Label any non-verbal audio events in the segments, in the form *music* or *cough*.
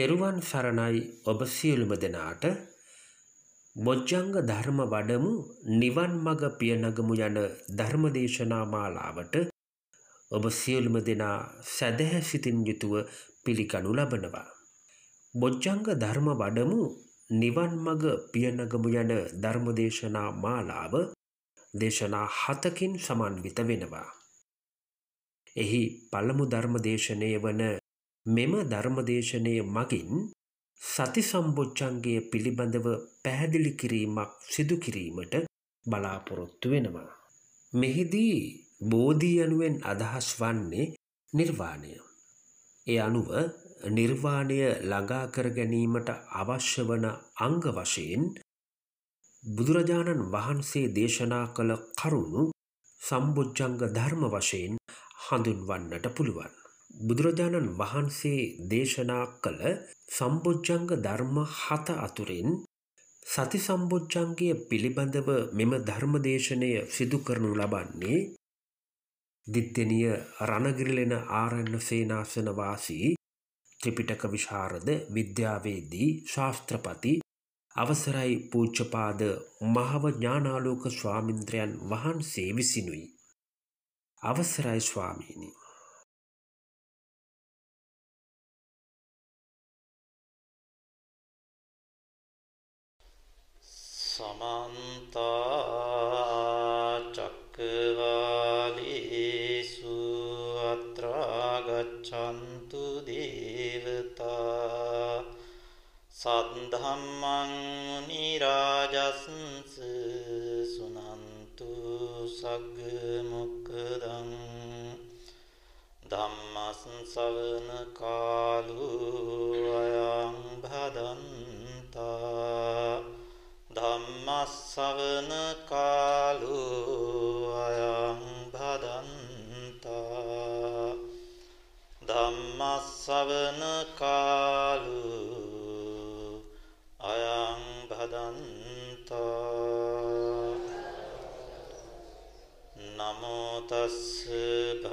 තෙරුවන් සරණයි ඔබ සියලුම දෙනාට බොජ්ජංග ධර්ම වඩමු නිවන් මග පියනගමු යන ධර්මදේශනා මාලාවට ඔබ සියලුම දෙනා සැදැහැ සිතින් යුතුව පිළිගනු ලබනවා. බොජ්ජංග ධර්ම වඩමු නිවන් මග පියනගමු යන ධර්මදේශනා මාලාව දේශනා හතකින් සමන්විත වෙනවා. එහි පළමු ධර්මදේශනය වන මෙම ධර්මදේශනය මගින් සති සම්බොච්චන්ගේ පිළිබඳව පැහැදිලි කිරීමක් සිදු කිරීමට බලාපොරොත්තු වෙනවා. මෙහිදී බෝධී යනුවෙන් අදහස් වන්නේ නිර්වාණය. ඒ අනුව නිර්වාණය ළඟා කර ගැනීමට අවශ්‍ය වන අංග වශයෙන් බුදුරජාණන් වහන්සේ දේශනා කළ කරුණු සම්බුද්ධංග ධර්ම වශයෙන් හඳුන්වන්නට පුළුවන්. බුදුරජාණන් වහන්සේ දේශනා කළ සම්බුද්ධංග ධර්ම හත අතුරෙන් සති සම්බුද්ධංගය පිළිබඳව මෙම ධර්මදේශනය සිදු කරනු ලබන්නේ දිත්තනිය රණගිරිලෙන ආරණ්‍ය සේනාසන වාසී ත්‍රිපිටක විශාරද විද්‍යාවේදී ශාස්ත්‍රපති අවසරයි පූජ්‍යපාද මහව ඥානාලෝක ස්වාමින්ද්‍රයන් වහන්සේ විසිනුයි. අවසරයි ස්වාමීනි. සමන්තා චක්කවාලේසු අත්‍රාගච්ඡන්තු දේවතා සද්ධම්මං නිරාජස්ස සුනන්තු සග්ග මොක්කදං ධම්මස් සවන කාලු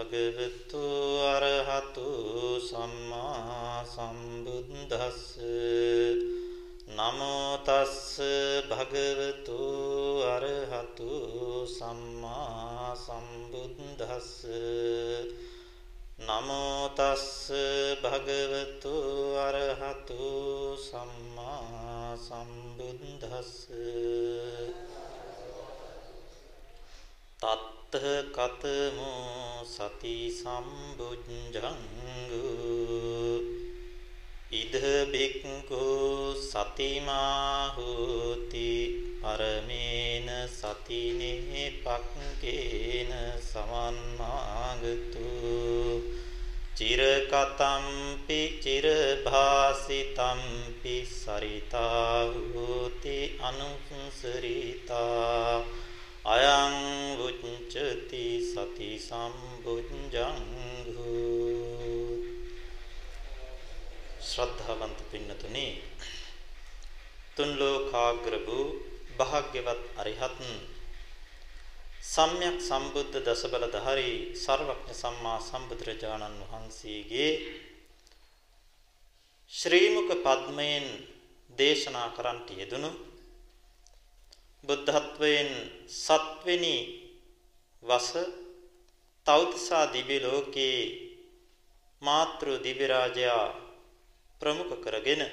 භගවතු අරහතු සම්මා සම්බුද්දස්ස. නමෝතස්ස භගවතු අරහතු සම්මා සම්බුද්දස්ස. නමෝතස්ස භගවතු අරහතු සම්මා සම්බුද්දස්ස. තත්ත කතමෝ සති සම්බුද්ධංගු ඉද බික්කු සතිමාහෝති පරමේන සතිනේ පක්කේන සමන්මාගතු චිරකතම්පි චිරභාසිතම්පි සරිතාහෝති අනුසරිතා අයං උච්චති සති සම්බුද්ධංගු ශ්‍රද්ධාවන්ත පින්නතුනි තුන් ලෝකාග්‍ර වූ භාග්‍යවත් අරිහත් සම්්‍යක් සම්බුද්ධ දසබලධාරී සර්වඥ සම්මා සම්බුදුරජාණන් වහන්සේගේ ශ්‍රීමුක පද්මයෙන් දේශනා කරන්නට යෙදුණු බුද්ධත්වයෙන් සත්වෙනි වස තෞතිසා දිව්‍ය ලෝකේ මාතෘ දිව්‍ය රාජයා ප්‍රමුඛ කරගෙන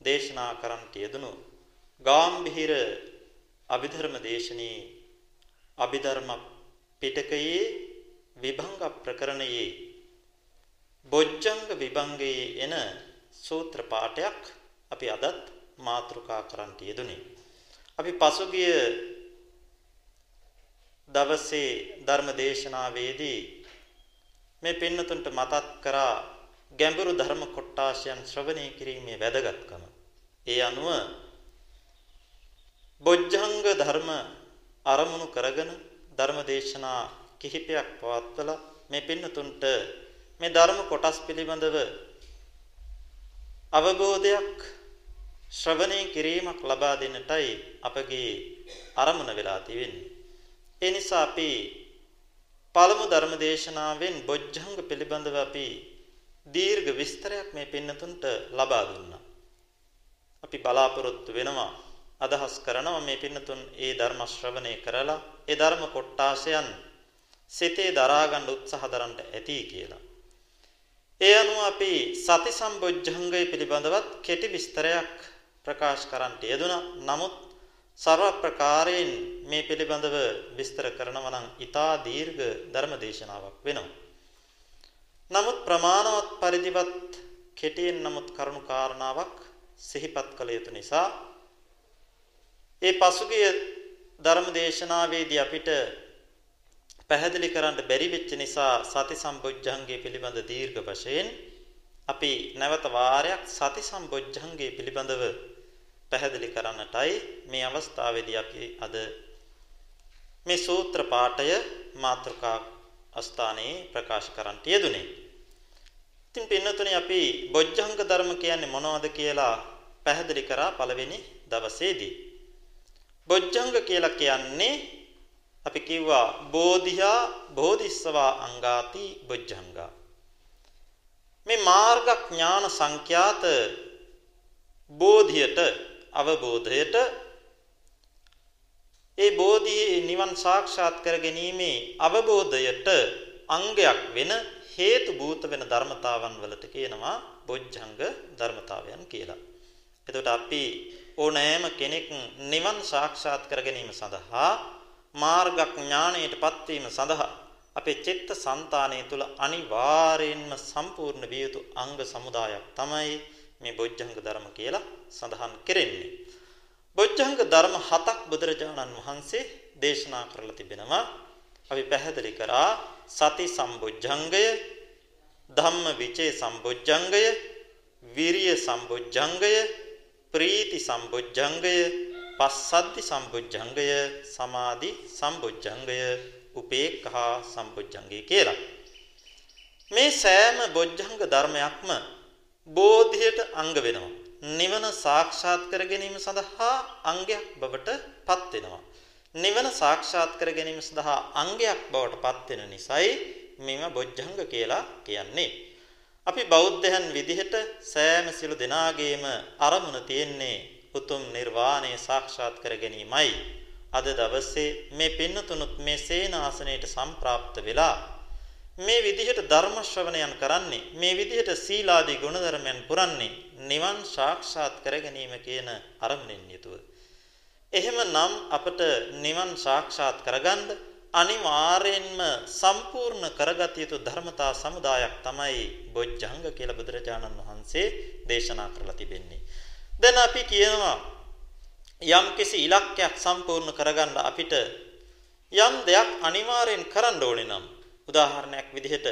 දේශනා කරන්නට යෙදුණු ගාම්භීර අභිධර්ම දේශනී අභිධර්ම පිටකයේ විභංග ප්‍රකරණයේ බොජ්ජංග විභංගයේ එන සූත්‍ර පාඨයක් අපි අදත් මාතෘකා කරන්නට යෙදුනේ. අපි පසුගිය දවසේ ධර්ම දේශනාවේදී මේ පින්නතුන්ට මතක් කරා ගැඹුරු ධර්ම කොටාශයන් ශ්‍රවණය කිරීමේ වැදගත්කම. ඒ අනුව බොජ්ජංග ධර්ම අරමුණු කරගෙන ධර්ම දේශනා කිහිපයක් පවත්වලා මේ පින්නතුන්ට මේ ධර්ම කොටස් පිළිබඳව අවබෝධයක් ශ්‍රවණය කිරීමක් ලබා දෙන්නටයි අපගේ අරමුණ වෙලා තියෙන්නේ. ඒ නිසා අපි පළමු ධර්ම දේශනාවෙන් බොජ්ජංග පිළිබඳව අපි දීර්ඝ විස්තරයක් මේ පින්නතුන්ට ලබා දුන්නා. අපි බලාපොරොත්තු වෙනවා අදහස් කරනවා මේ පින්නතුන් ඒ ධර්ම ශ්‍රවණය කරලා ඒ ධර්ම කොටාසයන් සිතේ දරා ගන්න උත්සාහ දරන්න ඇති කියලා. ඒ අනුව අපි සති සම්බොජ්ජංගය පිළිබඳවත් කෙටි විස්තරයක් ප්‍රකාශ කරන්නට යෙදුණා. නමුත් ਸਰව ප්‍රකාරයෙන් මේ පිළිබඳව විස්තර කරනවා නම් ඊටා දීර්ඝ ධර්ම දේශනාවක් වෙනවා. නමුත් ප්‍රමාණවත් පරිදිවත් කෙටියෙන් නමුත් කරුණු කාරණාවක් සිහිපත් කළ යුතු නිසා ඒ පසුගිය ධර්ම දේශනාවේදී අපිට පැහැදිලි කරන්න බැරි වෙච්ච නිසා සති සම්බොජ්ජංගයේ පිළිබඳ දීර්ඝ වශයෙන් අපි නැවත වාරයක් සති සම්බොජ්ජංගයේ පිළිබඳව පැහැදිලි කරන්නටයි මේ අවස්ථාවේදී අපි අද මේ සූත්‍ර පාඨය මාතෘකා අස්ථානයේ ප්‍රකාශ කරන්නට යෙදුනේ. ඉතින් පින්නතුනේ අපි බොජ්ජංග ධර්ම කියන්නේ මොනවද කියලා පැහැදිලි කරා පළවෙනි දවසේදී. බොජ්ජංග කියලා කියන්නේ අපි කිව්වා බෝධියා බෝධිස්සවා අංගාති බොජ්ජංගා. මේ මාර්ග ඥාන සංඛ්‍යාත බෝධියට අවබෝධයට ඒ බෝධියේ නිවන් සාක්ෂාත් කර ගැනීමේ අවබෝධයට අංගයක් වෙන හේතු භූත වෙන ධර්මතාවන් වලට කියනවා බොජ්ජංග ධර්මතාවයන් කියලා. එතකොට අපි ඕනෑම කෙනෙක් නිවන් සාක්ෂාත් කර ගැනීම සඳහා මාර්ග ඥාණයටපත් වීම සඳහා අපේ චිත්ත સંතානය තුළ අනිවාර්යෙන්ම සම්පූර්ණ විය යුතු අංග සමුදායක් තමයි මේ බොජ්ජංග ධර්ම කියලා සඳහන් කෙරෙන්නේ. බොජ්ජංග ධර්ම හතක් බුදුරජාණන් වහන්සේ දේශනා කරලා තිබෙනවා. අපි පැහැදිලි කරා සති සම්බොජ්ජංගය, ධම්ම විචේ සම්බොජ්ජංගය, විරිය සම්බොජ්ජංගය, ප්‍රීති සම්බොජ්ජංගය, පස්සද්ධි සම්බොජ්ජංගය, සමාධි සම්බොජ්ජංගය, උපේක්ඛා සම්බොජ්ජංගය කියලා. මේ සෑම බොජ්ජංග ධර්මයක්ම බෝධියට අංග වෙනවා. නිවන සාක්ෂාත් කර ගැනීම සඳහා අංගයක් බවට පත් වෙනවා. නිවන සාක්ෂාත් කර ගැනීම සඳහා අංගයක් බවට පත් වෙන නිසායි මෙම බොජ්ජංග කියලා කියන්නේ. අපි බෞද්ධයන් විදිහට සෑම සිළු දෙනාගේම අරමුණ තියෙන්නේ උතුම් නිර්වාණය සාක්ෂාත් කර ගැනීමයි. අද දවසේ මේ පින්නතුනුත් මේ සේනාසනයට සම්ප්‍රාප්ත වෙලා මේ විදිහට ධර්ම ශ්‍රවණයන් කරන්නේ මේ විදිහට සීලාදී ගුණධර්මයන් පුරන්නේ නිවන් සාක්ෂාත් කර ගැනීම කියන අරමුණෙන් යුතුව. එහෙමනම් අපට නිවන් සාක්ෂාත් කරගන්න අනිවාර්යෙන්ම සම්පූර්ණ කරගත යුතු ධර්මතා සමුදායක් තමයි බොජ්ජංග කියලා බුදුරජාණන් වහන්සේ දේශනා කරලා තිබෙන්නේ. දැන් අපි කියනවා යම් කිසි ඉලක්කයක් සම්පූර්ණ කරගන්න අපිට යම් දෙයක් අනිවාර්යෙන් කරන්න ඕනේ නම් උදාහරණයක් විදිහට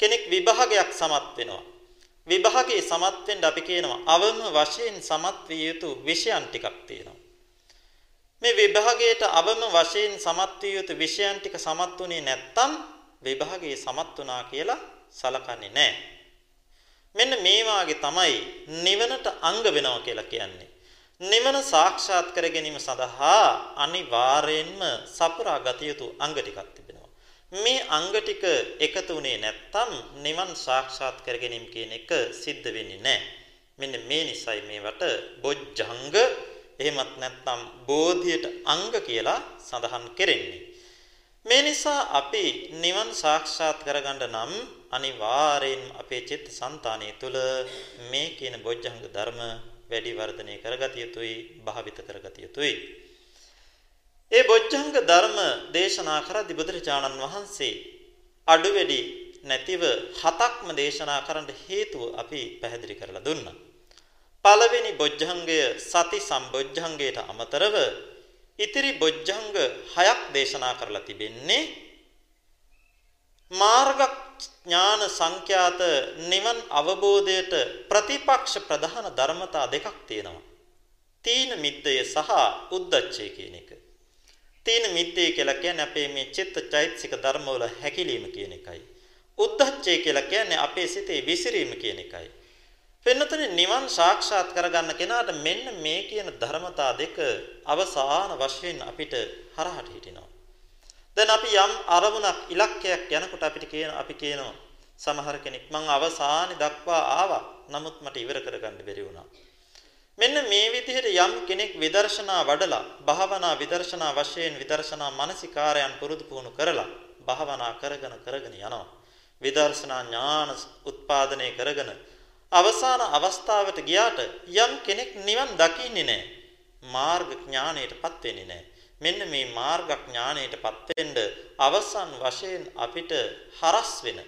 කෙනෙක් විභාගයක් සමත් වෙනවා. විභාගයේ සමත් වෙන්න අපි කියනවා අවම වශයෙන් සමත් විය යුතු විෂයන් ටිකක් තියෙනවා. මේ විභාගයට අවම වශයෙන් සමත් විය යුතු විෂයන් ටික සමත් වුණේ නැත්නම් විභාගයේ සමත් වුණා කියලා සලකන්නේ නැහැ. මෙන්න මේ වාගේ තමයි නිවනට අංග වෙනවා කියලා කියන්නේ. නිවන සාක්ෂාත් කර ගැනීම සඳහා අනිවාර්යයෙන්ම සපුරා ගත යුතු අංග ටිකක් තිබෙනවා. මේ අංග ටික එකතු වුණේ නැත්නම් නිවන් සාක්ෂාත් කර ගැනීම කියන එක සිද්ධ වෙන්නේ නැහැ. මෙන්න මේ නිසයි මේවට බොජ්ජංග එහෙමත් නැත්නම් බෝධියට අංග කියලා සඳහන් කෙරෙන්නේ. මේ නිසා අපි නිවන් සාක්ෂාත් කරගන්න නම් අනිවාර්යෙන් අපේ චිත්ත સંතානය තුළ මේ කියන බොජ්ජංග ධර්ම වැඩි වර්ධනය කරගත යුතුයි භාවිත කරගත යුතුයි. ඒ බොජ්ජංග ධර්ම දේශනා කරද්දී බුදුරජාණන් වහන්සේ අඩු වැඩි නැතිව හතක්ම දේශනා කරන්න හේතුව අපි පැහැදිලි කරලා දුන්නා. පළවෙනි බොජ්ජංගය සති සම්බොජ්ජංගයට අමතරව ඉතිරි බොජ්ජංග හයක් දේශනා කරලා තිබෙන්නේ මාර්ග ඥාන සංඛ්‍යාත නිවන් අවබෝධයට ප්‍රතිපක්ෂ ප්‍රධාන ධර්මතා දෙකක් තියෙනවා. තීන මිද්දය සහ උද්දච්චය කියන එක. තීන මිද්දය කියලා කියන්නේ අපේ මේ චිත්ත චෛතසික ධර්මවල හැකිලිම කියන එකයි. උද්දච්චය කියලා කියන්නේ අපේ සිතේ විසිරීම කියන එකයි. වෙනතන නිවන් සාක්ෂාත් කරගන්න කෙනාට මෙන්න මේ කියන ධර්මතා දෙක අවසාන වශයෙන් අපිට හරහට හිටිනවා. දැන් අපි යම් අරමුණක් ඉලක්කයක් යනකොට අපිට කියන අපි කියනවා සමහර කෙනෙක් මං අවසානයේ දක්වා ආවා. නමුත් මට ඉවර කරගන්න බැරි වුණා. මෙන්න මේ විදිහට යම් කෙනෙක් විදර්ශනා වඩලා භාවනා විදර්ශනා වශයෙන් විදර්ශනා මානසිකාරයන් පුරුදු පුහුණු කරලා භාවනා කරගෙන කරගෙන යනවා. විදර්ශනා ඥාන උත්පාදනය කරගෙන අවසාන අවස්ථාවට ගියාට යම් කෙනෙක් නිවන් දකින්නේ නැහැ. මාර්ග ඥාණයටපත් වෙන්නේ නැහැ. මෙන්න මේ මාර්ග ඥාණයටපත් වෙන්න අවසන් වශයෙන් අපිට හරස් වෙන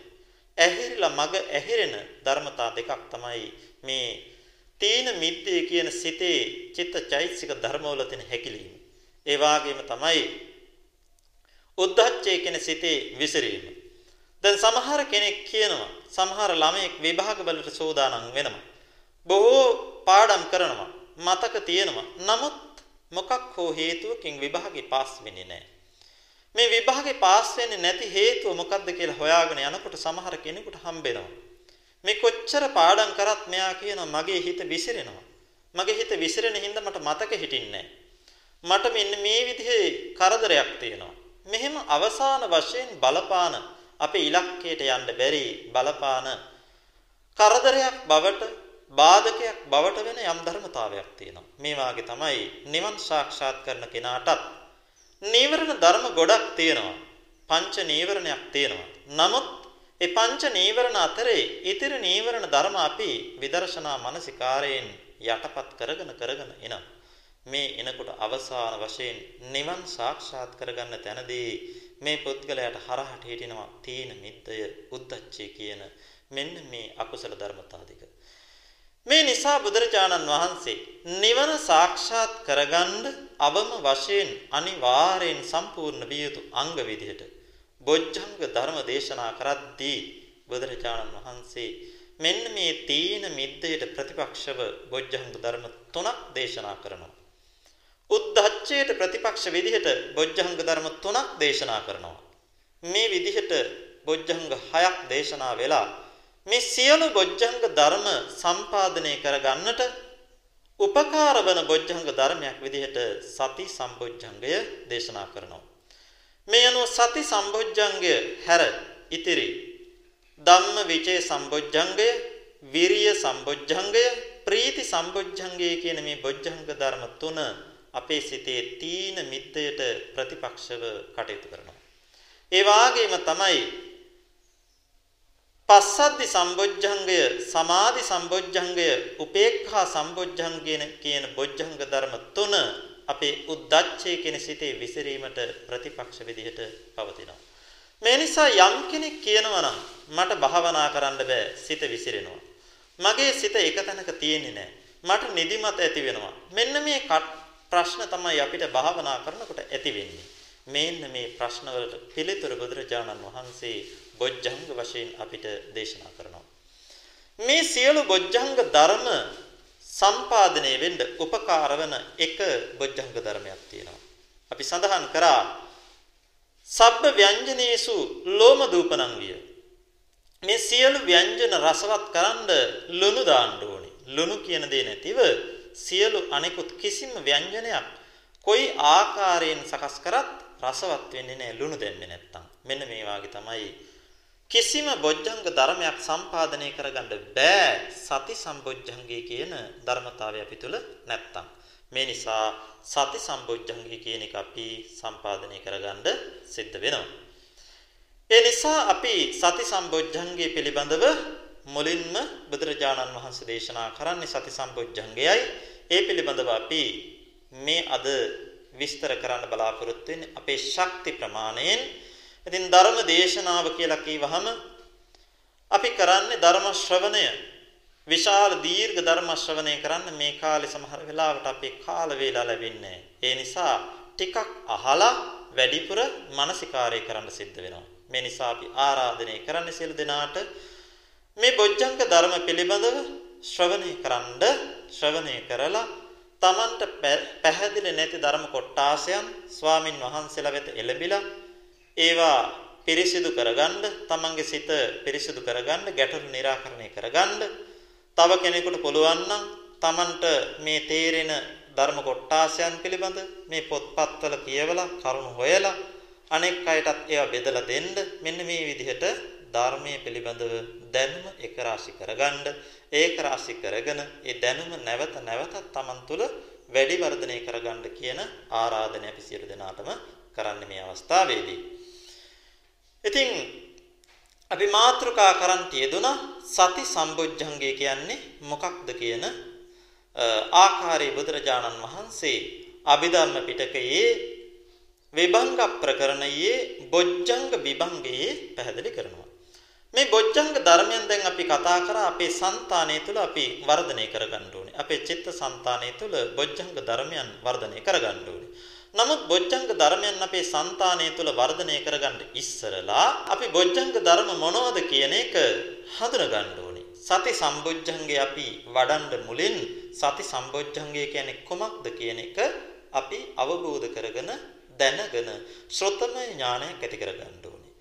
ඇහිරිලා මග ඇහිරෙන ධර්මතා දෙකක් තමයි මේ තීන මිද්දේ කියන සිතේ චිත්ත චෛතසික ධර්මවල තියෙන හැකිලීම. ඒ වාගේම තමයි උද්ධච්චය කියන සිතේ විසිරීම. දැන් සමහර කෙනෙක් කියනවා සමහර ළමයෙක් විභාග වලට සූදානම් වෙනවා. බොහෝ පාඩම් කරනවා. මතක තියෙනවා. නමුත් මොකක් හෝ හේතුවකින් විභාගේ පාස් වෙන්නේ නැහැ. මේ විභාගේ පාස් වෙන්නේ නැති හේතුව මොකක්ද කියලා හොයාගෙන යනකොට සමහර කෙනෙකුට හම්බෙනවා. මේ කොච්චර පාඩම් කරත් මෙයා කියනවා මගේ හිත විසිරෙනවා. මගේ හිත විසිරෙන හින්දා මට මතක හිටින්නේ මට මෙන්න මේ විදිහේ කරදරයක් තියෙනවා. මෙහෙම අවසාන වශයෙන් බලපාන අපේ ඉලක්කයට යන්න බැරි බලපාන කරදරයක් බවට බාධකයක් බවට වෙන යම් ධර්මතාවයක් තියෙනවා. මේ වාගේ තමයි නිවන් සාක්ෂාත් කරන කෙනාටත් නීවරණ ධර්ම ගොඩක් තියෙනවා. පංච නීවරණයක් තියෙනවා. නමුත් ඒ පංච නීවරණ අතරේ ඉතිරි නීවරණ ධර්ම අපි විදර්ශනා මානසිකාරයෙන් යටපත් කරගෙන කරගෙන එනවා. මේ එනකොට අවසාන වශයෙන් නිවන් සාක්ෂාත් කරගන්න තැනදී මේ පුද්ගලයාට හරහට හිටිනවා තීන මිද්දය උද්දච්චය කියන මෙන්න මේ අකුසල ධර්මතා දෙක. මේ නිසා බුදුරජාණන් වහන්සේ නිවන සාක්ෂාත් කරගන්න අවම වශයෙන් අනිවාර්යෙන් සම්පූර්ණ විය යුතු අංග විදිහට බොජ්ජංග ධර්ම දේශනා කරද්දී බුදුරජාණන් වහන්සේ මෙන්න මේ තීන මිද්දයට ප්‍රතිපක්ෂව බොජ්ජංග ධර්ම තුනක් දේශනා කරනවා. උද්ධච්චයට ප්‍රතිපක්ෂ විදිහට බොජ්ජංග ධර්ම තුනක් දේශනා කරනවා. මේ විදිහට බොජ්ජංග හයක් දේශනා වෙලා මේ සියලු බොජ්ජංග ධර්ම සම්පාදනය කරගන්නට උපකාර වන බොජ්ජංග ධර්මයක් විදිහට සති සම්බොජ්ජංගය දේශනා කරනවා. මේ අනුව සති සම්බොජ්ජංගය හැර ඉතිරි ධම්ම විචේ සම්බොජ්ජංගය, විරිය සම්බොජ්ජංගය, ප්‍රීති සම්බොජ්ජංගය කියන මේ බොජ්ජංග ධර්ම තුන අපේ සිතේ තීන මිද්දයට ප්‍රතිපක්ෂව කටයුතු කරනවා. ඒ වාගේම තමයි පස්සද්ධි සම්බොජ්ජංගය, සමාධි සම්බොජ්ජංගය, උපේක්ඛා සම්බොජ්ජංගය කියන බොජ්ජංග ධර්ම තුන අපේ උද්දච්චය කියන සිතේ විසිරීමට ප්‍රතිපක්ෂ විදිහට පවතිනවා. මේ නිසා යම් කෙනෙක් කියනවා නම් මට භාවනා කරන්න බෑ සිත විසිරෙනවා. මගේ සිත එක තැනක තියෙන්නේ නැහැ. මට නිදිමත ඇති වෙනවා. මෙන්න මේ ප්‍රශ්න තමයි අපිට භාවනා කරනකොට ඇති වෙන්නේ. මේන්න මේ ප්‍රශ්න වලට පිළිතුරු බුදුරජාණන් වහන්සේ බොජ්ජංග වශයෙන් අපිට දේශනා කරනවා. මේ සියලු බොජ්ජංග ධර්ම සම්පාදනය වෙන්න උපකාර වන එක බොජ්ජංග ධර්මයක් තියෙනවා. අපි සඳහන් කරා සබ්බ ව්‍යංජනේසු ලෝම දූපනංගිය. මේ සියලු ව්‍යංජන රසවත් කරන්න ලුණු දාන්න ඕනේ. ලුණු කියන දේ නැතිව සියලු අනෙකුත් කිසිම ව්‍යංජනයක් කොයි ආකාරයෙන් සකස් කරත් රසවත් වෙන්නේ නැහැ ලුණු දැම්මේ නැත්තම්. මෙන්න මේ වාගේ තමයි කිසිම බොජ්ජංග ධර්මයක් සම්පාදනය කරගන්න බෑ සති සම්බොජ්ජංගය කියන ධර්මතාවය අපි තුල නැත්තම්. මේ නිසා සති සම්බොජ්ජංගය කියන එක අපි සම්පාදනය කරගන්න සිද්ධ වෙනවා. ඒ නිසා අපි සති සම්බොජ්ජංගය පිළිබඳව මුලින්ම බුදුරජාණන් වහන්සේ දේශනා කරන්නේ සති සම්බොජ්ජංගයයි. ඒ පිළිබඳව අපි මේ අද විස්තර කරන්න බලාපොරොත්තු වෙන්නේ අපේ ශක්ති ප්‍රමාණයෙන්. ඉතින් ධර්ම දේශනාව කියලා කිව්වහම අපි කරන්නේ ධර්ම ශ්‍රවණය විශාල දීර්ඝ ධර්ම ශ්‍රවණය කරන්න මේ කාලේ සමහර වෙලාවට අපේ කාල වේලා ලැබෙන්නේ ඒ නිසා ටිකක් අහලා වැඩිපුර මානසිකාරය කරන්න සිද්ධ වෙනවා. මේ නිසා අපි ආරාධනය කරන්න සියලු දෙනාට මේ බොජ්ජංග ධර්ම පිළිබඳව ශ්‍රවණය කරන්න ශ්‍රවණය කරලා Tamanට පැහැදිලි නැති ධර්ම කොටාසයන් ස්වාමින් වහන්සේලා වෙත එළඹිලා ඒවා පිරිසිදු කරගන්න තමන්ගේ සිත පිරිසිදු කරගන්න ගැටලු निराකරණය කරගන්න. තව කෙනෙකුට පුළුවන් නම් Tamanට මේ තේරෙන ධර්ම කොටාසයන් පිළිබඳ මේ පොත්පත්වල කියවලා කරුණු හොයලා අනෙක් අයටත් ඒවා බෙදලා දෙන්න. මෙන්න මේ විදිහට ධර්මයේ පිළිබඳව දැනුම එක රාශි කරගන්න. ඒක රාශි කරගෙන ඒ දැනුම නැවත නැවතත් Taman තුල වැඩි වර්ධනය කරගන්න කියන ආරාධනය අපි සියලු දෙනාටම කරන්නේ මේ අවස්ථාවේදී. ඉතින් අපි මාතෘකා කරන් තියදුනා සති සම්බොජ්ජංගය කියන්නේ මොකක්ද කියන ආකාරයේ බුදුරජාණන් වහන්සේ අභිධර්ම පිටකයේ විභංග ප්‍රකරණයේ බොජ්ජංග විභංගයේ පැහැදිලි කරනවා. මේ බොජ්ජංග ධර්මයෙන් දැන් අපි කතා කරා අපේ సంతානය තුළ අපි වර්ධනය කරගන්න ඕනේ. අපේ චිත්ත సంతානය තුළ බොජ්ජංග ධර්මයන් වර්ධනය කරගන්න ඕනේ. නමුත් බොජ්ජංග ධර්මයන් අපේ సంతානය තුළ වර්ධනය කරගන්න ඉස්සරලා අපි බොජ්ජංග ධර්ම මොනවද කියන එක හඳුනා ගන්න ඕනේ. සති සම්බොජ්ජංගේ අපි වඩන්න මුලින් සති සම්බොජ්ජංගය කියන්නේ කොමක්ද කියන එක අපි අවබෝධ කරගෙන දැනගෙන ශ්‍රොතමය ඥානයක් ඇති කරගන්න ඕනේ.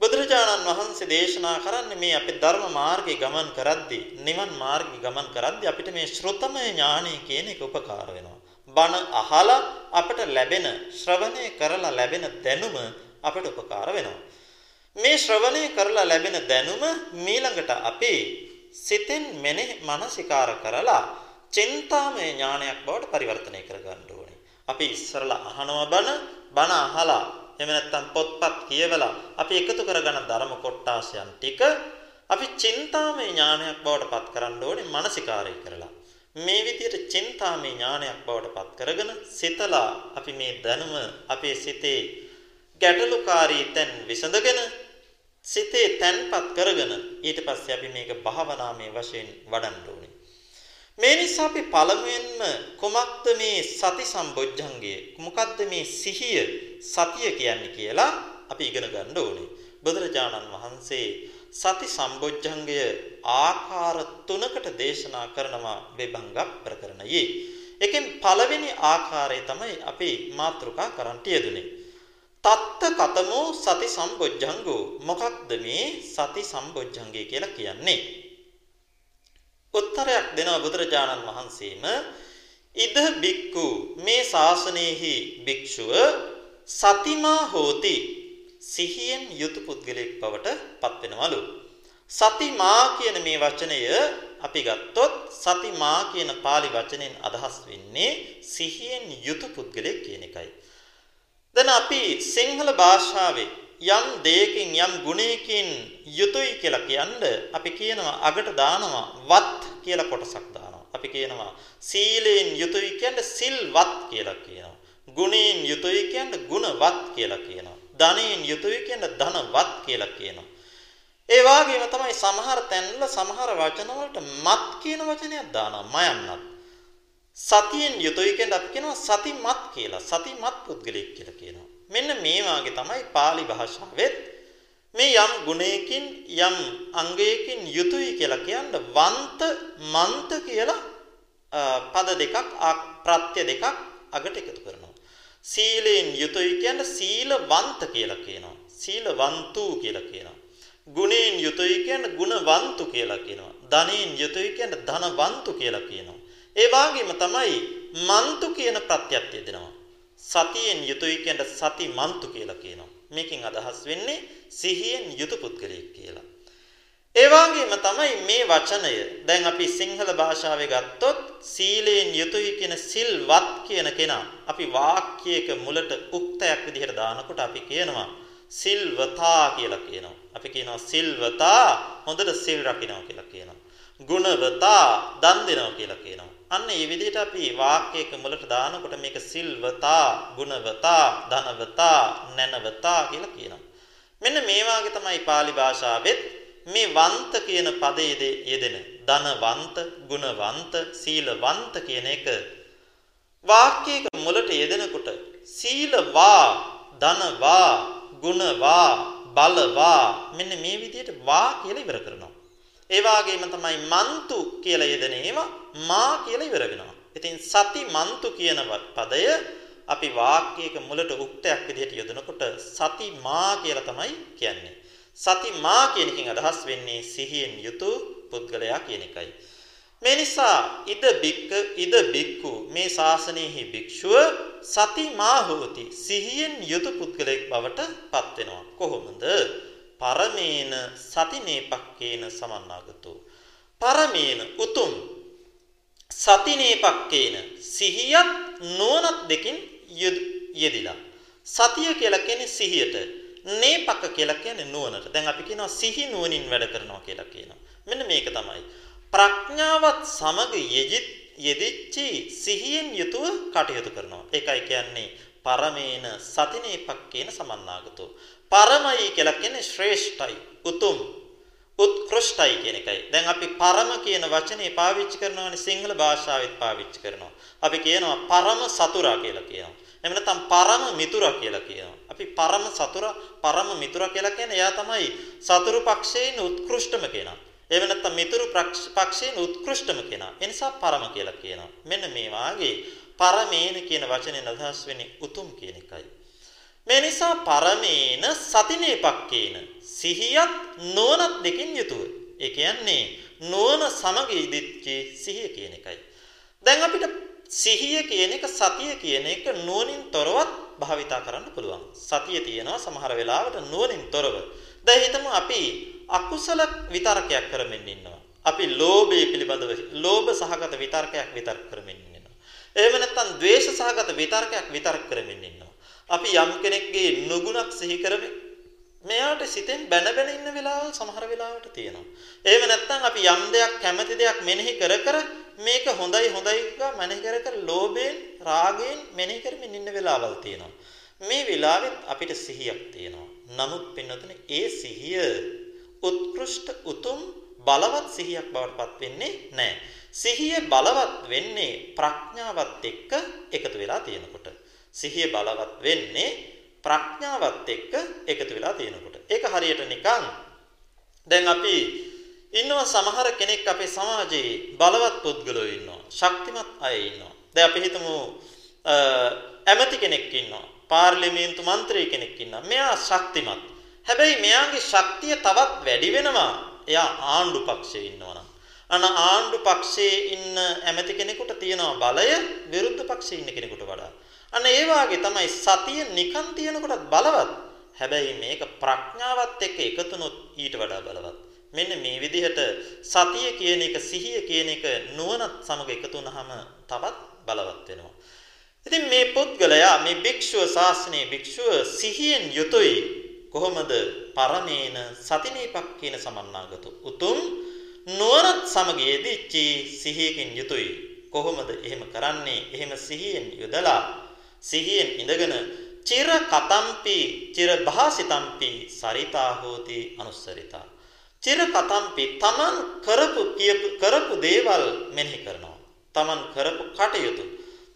බුදුරජාණන් වහන්සේ දේශනා කරන්නේ මේ අපේ ධර්ම මාර්ගේ ගමන් කරද්දී, නිවන් මාර්ගේ ගමන් කරද්දී අපිට මේ ශ්‍රොතමය ඥානය කියන එක උපකාර වෙනවා. බණ අහලා අපට ලැබෙන ශ්‍රවණය කරලා ලැබෙන දැනුම අපට උපකාර වෙනවා. මේ ශ්‍රවණය කරලා ලැබෙන දැනුම මීළඟට අපේ සිතෙන් මෙනෙහි මනසිකාර කරලා චින්තාමය ඥානයක් බවට පරිවර්තනය කරගන්න ඕනේ. අපි ඉස්සරලා අහනවා බණ බණ අහලා එහෙම නැත්නම් පොත්පත් කියවලා අපි එකතු කරගන්න ධර්ම කොටාසයන් ටික අපි චින්තාමය ඥානයක් බවට පත් කරන්න ඕනේ මානසිකාරය කරලා. මේ විදිහට චින්තාමය ඥානයක් බවට පත් කරගෙන සිතලා අපි මේ දැනුම අපේ සිතේ ගැටලුකාරී තැන් විසඳගෙන සිතේ තැන්පත් කරගෙන ඊට පස්සේ අපි මේක භාවනාමය වශයෙන් වඩන්න ඕනේ. මේ නිසා අපි පළමුවෙන්ම කොමක්ද මේ සති සම්බොජ්ජංගය? මොකක්ද මේ සිහිය සතිය කියන්නේ කියලා අපි ඉගෙන ගන්න ඕනේ. බුදුරජාණන් වහන්සේ සති සම්බොජ්ජංගය ආකාර තුනකට දේශනා කරනවා විභංග ප්‍රකරණයේ. එකෙන් පළවෙනි ආකාරය තමයි අපි මාතෘකා කරන්ට යෙදුනේ. තත්ත කතමෝ සති සම්බොජ්ජංගෝ මොකක්ද මේ සති සම්බොජ්ජංගය කියලා කියන්නේ? උත්තරයක් දෙනවා බුදුරජාණන් වහන්සේම ඉද බික්කු මේ ශාසනයෙහි භික්ෂුව සතිමා හෝති සිහියෙන් යුතු පුද්ගලයෙක් බවට පත් වෙනවලු. සතිමා කියන මේ වචනය අපි ගත්තොත් සතිමා කියන pāli වචනෙන් අදහස් වෙන්නේ සිහියෙන් යුතු පුද්ගලයෙක් කියන එකයි. දැන් අපි සිංහල භාෂාවේ යම් දෙයකින් යම් ගුණයකින් යුතුයි කියලා කියන්නේ අපි කියනවා අගට දානවා වත් කියලා කොටසක් දානවා. අපි කියනවා සීලයෙන් යුතුයි කියන්නේ සිල්වත් කියලා කියනවා. ගුණයෙන් යුතුයි කියන්නේ ගුණවත් කියලා කියනවා. ධනයෙන් යුතුයි කියන ධනවත් කියලා කියනවා. ඒ වගේම තමයි සමහර තැන්වල සමහර වචන වලට මත් කියන වචනයක් දානවා මයන්නත්. සතියෙන් යුතුයි කියන අපි කියනවා සතිමත් කියලා. සතිමත් පුද්ගලෙක් කියලා කියනවා. මෙන්න මේ වාගේ තමයි pāli භාෂාවෙත් මේ යම් ගුණයකින් යම් අංගයකින් යුතුයි කියලා කියන්න වන්ත මන්ත කියලා පද දෙකක් ප්‍රත්‍ය දෙකක් අගට එකතු කරනවා. සීලෙන් යුතුයි කියන්නේ සීලවන්ත කියලා කියනවා. සීලවන්තු කියලා කියනවා. ගුණයෙන් යුතුයි කියන්නේ ගුණවන්තු කියලා කියනවා. ධනෙන් යුතුයි කියන්නේ ධනවන්තු කියලා කියනවා. ඒ වගේම තමයි මන්තු කියන ප්‍රත්‍යක්ෂය දෙනවා. සතියෙන් යුතුයි කියන්නේ සතිමන්තු කියලා කියනවා. මේකෙන් අදහස් වෙන්නේ සිහියෙන් යුතු පුද්ගලයෙක් කියලා. ඒ වගේම තමයි මේ වචනය දැන් අපි සිංහල භාෂාවේ ගත්තොත් සීලයෙන් යුතුයි කියන සිල්වත් කියන කෙනා අපි වාක්‍යයක මුලට උක්තයක් විදිහට දානකොට අපි කියනවා සිල්වතා කියලා කියනවා. අපි කියනවා සිල්වතා හොඳට සිල් රකින්නවා කියලා කියනවා. ගුණවතා දන් දෙනවා කියලා කියනවා. අන්න මේ විදිහට අපි වාක්‍යයක මුලට දානකොට මේක සිල්වතා, ගුණවතා, ධනවතා, නැනවතා කියලා කියනවා. මෙන්න මේ වාගේ තමයි pāli භාෂාවෙත් මේ වන්ත කියන පදයේ යෙදෙන ධනවන්ත, ගුණවන්ත, සීලවන්ත කියන එක වාක්‍යයක මුලට යෙදෙනකොට සීලවා, ධනවා, ගුණවා, බලවා මෙන්න මේ විදිහට වා කියලා ඉවර කරනවා. ඒ වගේම තමයි මන්තු කියලා යෙදෙන ඒවා මා කියලා ඉවර වෙනවා. ඉතින් සති මන්තු කියන පදය අපි වාක්‍යයක මුලට උක්තයක් විදිහට යොදනකොට සති මා කියලා තමයි කියන්නේ. සති මා කියන එකෙන් අදහස් වෙන්නේ සිහියෙන් යුතු පුද්ගලයා කියන එකයි. මේ නිසා ඉද බික්ක ඉද බික්කු මේ ශාසනයෙහි භික්ෂුව සති මා හෝති සිහියෙන් යුතු පුද්ගලයෙක් බවට පත් වෙනවා. කොහොමද? පරමේන සතිනේපක්කේන සමන්නාගතෝ පරමේන උතුම් සතිනේපක්කේන සිහියත් නුවණත් දෙකින් යෙදිලා සතිය කියලා කියන්නේ සිහියට නේපක කියලා කියන්නේ නුවණට දැන් අපි කියනවා සිහි නුවණින් වැඩ කරනවා කියලා කියනවා මෙන්න මේක තමයි ප්‍රඥාවත් සමග යෙදිත් යෙදිච්චි සිහියෙන් යුතුව කටයුතු කරනවා ඒකයි කියන්නේ පරමේන සතිනේපක්කේන සමන්නාගතෝ පරමයි කියලා කියන්නේ ශ්‍රේෂ්ඨයි උතුම් උත්කෘෂ්ටයි කියන එකයි. දැන් අපි පරම කියන වචනේ පාවිච්චි කරනවානේ සිංහල භාෂාවෙත් පාවිච්චි කරනවා. අපි කියනවා පරම සතුරා කියලා කියනවා. එහෙම නැත්නම් පරම මිතුරා කියලා කියනවා. අපි පරම සතුරා පරම මිතුරා කියලා කියන්නේ එයා තමයි සතුරු පක්ෂයෙන් උත්කෘෂ්ඨම කෙනා. එහෙම නැත්නම් මිතුරු පක්ෂයෙන් උත්කෘෂ්ඨම කෙනා. ඒ නිසා පරම කියලා කියනවා. මෙන්න මේ වාගේ පරමේන කියන වචනේ අදහස් වෙන්නේ උතුම් කියන එකයි. මේ නිසා පරමේන සතිනේපක්කේන සිහියත් නුවණත් දෙකින් යුතුව. ඒ කියන්නේ නුවණ සමග ඉදිච්ච සිහිය කියන එකයි. දැන් අපිට සිහිය කියන එක සතිය කියන එක නුවණින් තොරවත් භාවිතා කරන්න පුළුවන්. සතිය තියෙනවා සමහර වෙලාවට නුවණින් තොරව. දැන් හිතමු අපි අකුසල විතර්කයක් කරමින් ඉන්නවා. අපි ලෝභය පිළිබඳව ලෝභ සහගත විතර්කයක් විතර්ක කරමින් ඉන්නවා. එහෙම නැත්නම් ද්වේෂ සහගත විතර්කයක් විතර්ක කරමින් ඉන්නවා. අපි යම් කෙනෙක්ගේ නුගුණක් සිහි කරමින් මෙයාට සිතෙන් බැන බැන ඉන්න වෙලාවල් සමහර වෙලාවට තියෙනවා. එහෙම නැත්නම් අපි යම් දෙයක් කැමති දෙයක් මෙනෙහි කර කර මේක හොඳයි හොඳයි කියලා මෙනෙහි කර කර ලෝභයෙන් රාගයෙන් මෙනෙහි කරමින් ඉන්න වෙලාවල් තියෙනවා. මේ වෙලාවෙත් අපිට සිහියක් තියෙනවා. නමුත් පින්නතුනේ ඒ සිහිය උත්කෘෂ්ඨ උතුම් බලවත් සිහියක් බවට පත් වෙන්නේ නැහැ. සිහිය බලවත් වෙන්නේ ප්‍රඥාවත් එක්ක එකතු වෙලා තියෙනකොට. සිහිය බලවත් වෙන්නේ ප්‍රඥාවත් එක්ක එකතු වෙලා තියෙනකොට. ඒක හරියට නිකන් දැන් අපි ඉන්නවා සමහර කෙනෙක් අපේ සමාජයේ බලවත් පුද්ගලයෝ ඉන්නවා. ශක්තිමත් අය ඉන්නවා. දැන් අපි හිතමු ඇමති කෙනෙක් ඉන්නවා. පාර්ලිමේන්තු මන්ත්‍රී කෙනෙක් ඉන්නවා. මෙයා ශක්තිමත්. හැබැයි මෙයාගේ ශක්තිය තවත් වැඩි වෙනවා. එයා ආණ්ඩු පක්ෂයේ ඉන්නවනම්. අන ආණ්ඩු පක්ෂයේ ඉන්න ඇමති කෙනෙකුට තියෙනවා බලය විරුද්ධ පක්ෂයේ ඉන්න කෙනෙකුට වඩා. අන්න ඒ වාගේ තමයි සතිය නිකන් තියෙනකොටත් බලවත්. හැබැයි මේක ප්‍රඥාවත් එක්ක එකතුනොත් ඊට වඩා බලවත්. මෙන්න මේ විදිහට සතිය කියන එක සිහිය කියන එක නුවණත් සමග එකතු වුනහම තවත් බලවත් වෙනවා. ඉතින් මේ පුද්ගලයා මේ භික්ෂුව ශාස්ත්‍රයේ භික්ෂුව සිහියෙන් යුතුයි කොහොමද පරමේන සතිනීපක් කියන සමන්නාගත උතුම් නුවණත් සමග යෙදිච්චි සිහියකින් යුතුයි කොහොමද එහෙම කරන්නේ එහෙම සිහියෙන් යොදලා සිහියෙන් ඉඳගෙන චිර කතම්පි චිර භාසිතම්පි සරිතා හෝති අනුස්සරිතා. චිර කතම්පි තමන් කරපු කියපු කරපු දේවල් මෙනෙහි කරනවා. තමන් කරපු කටයුතු.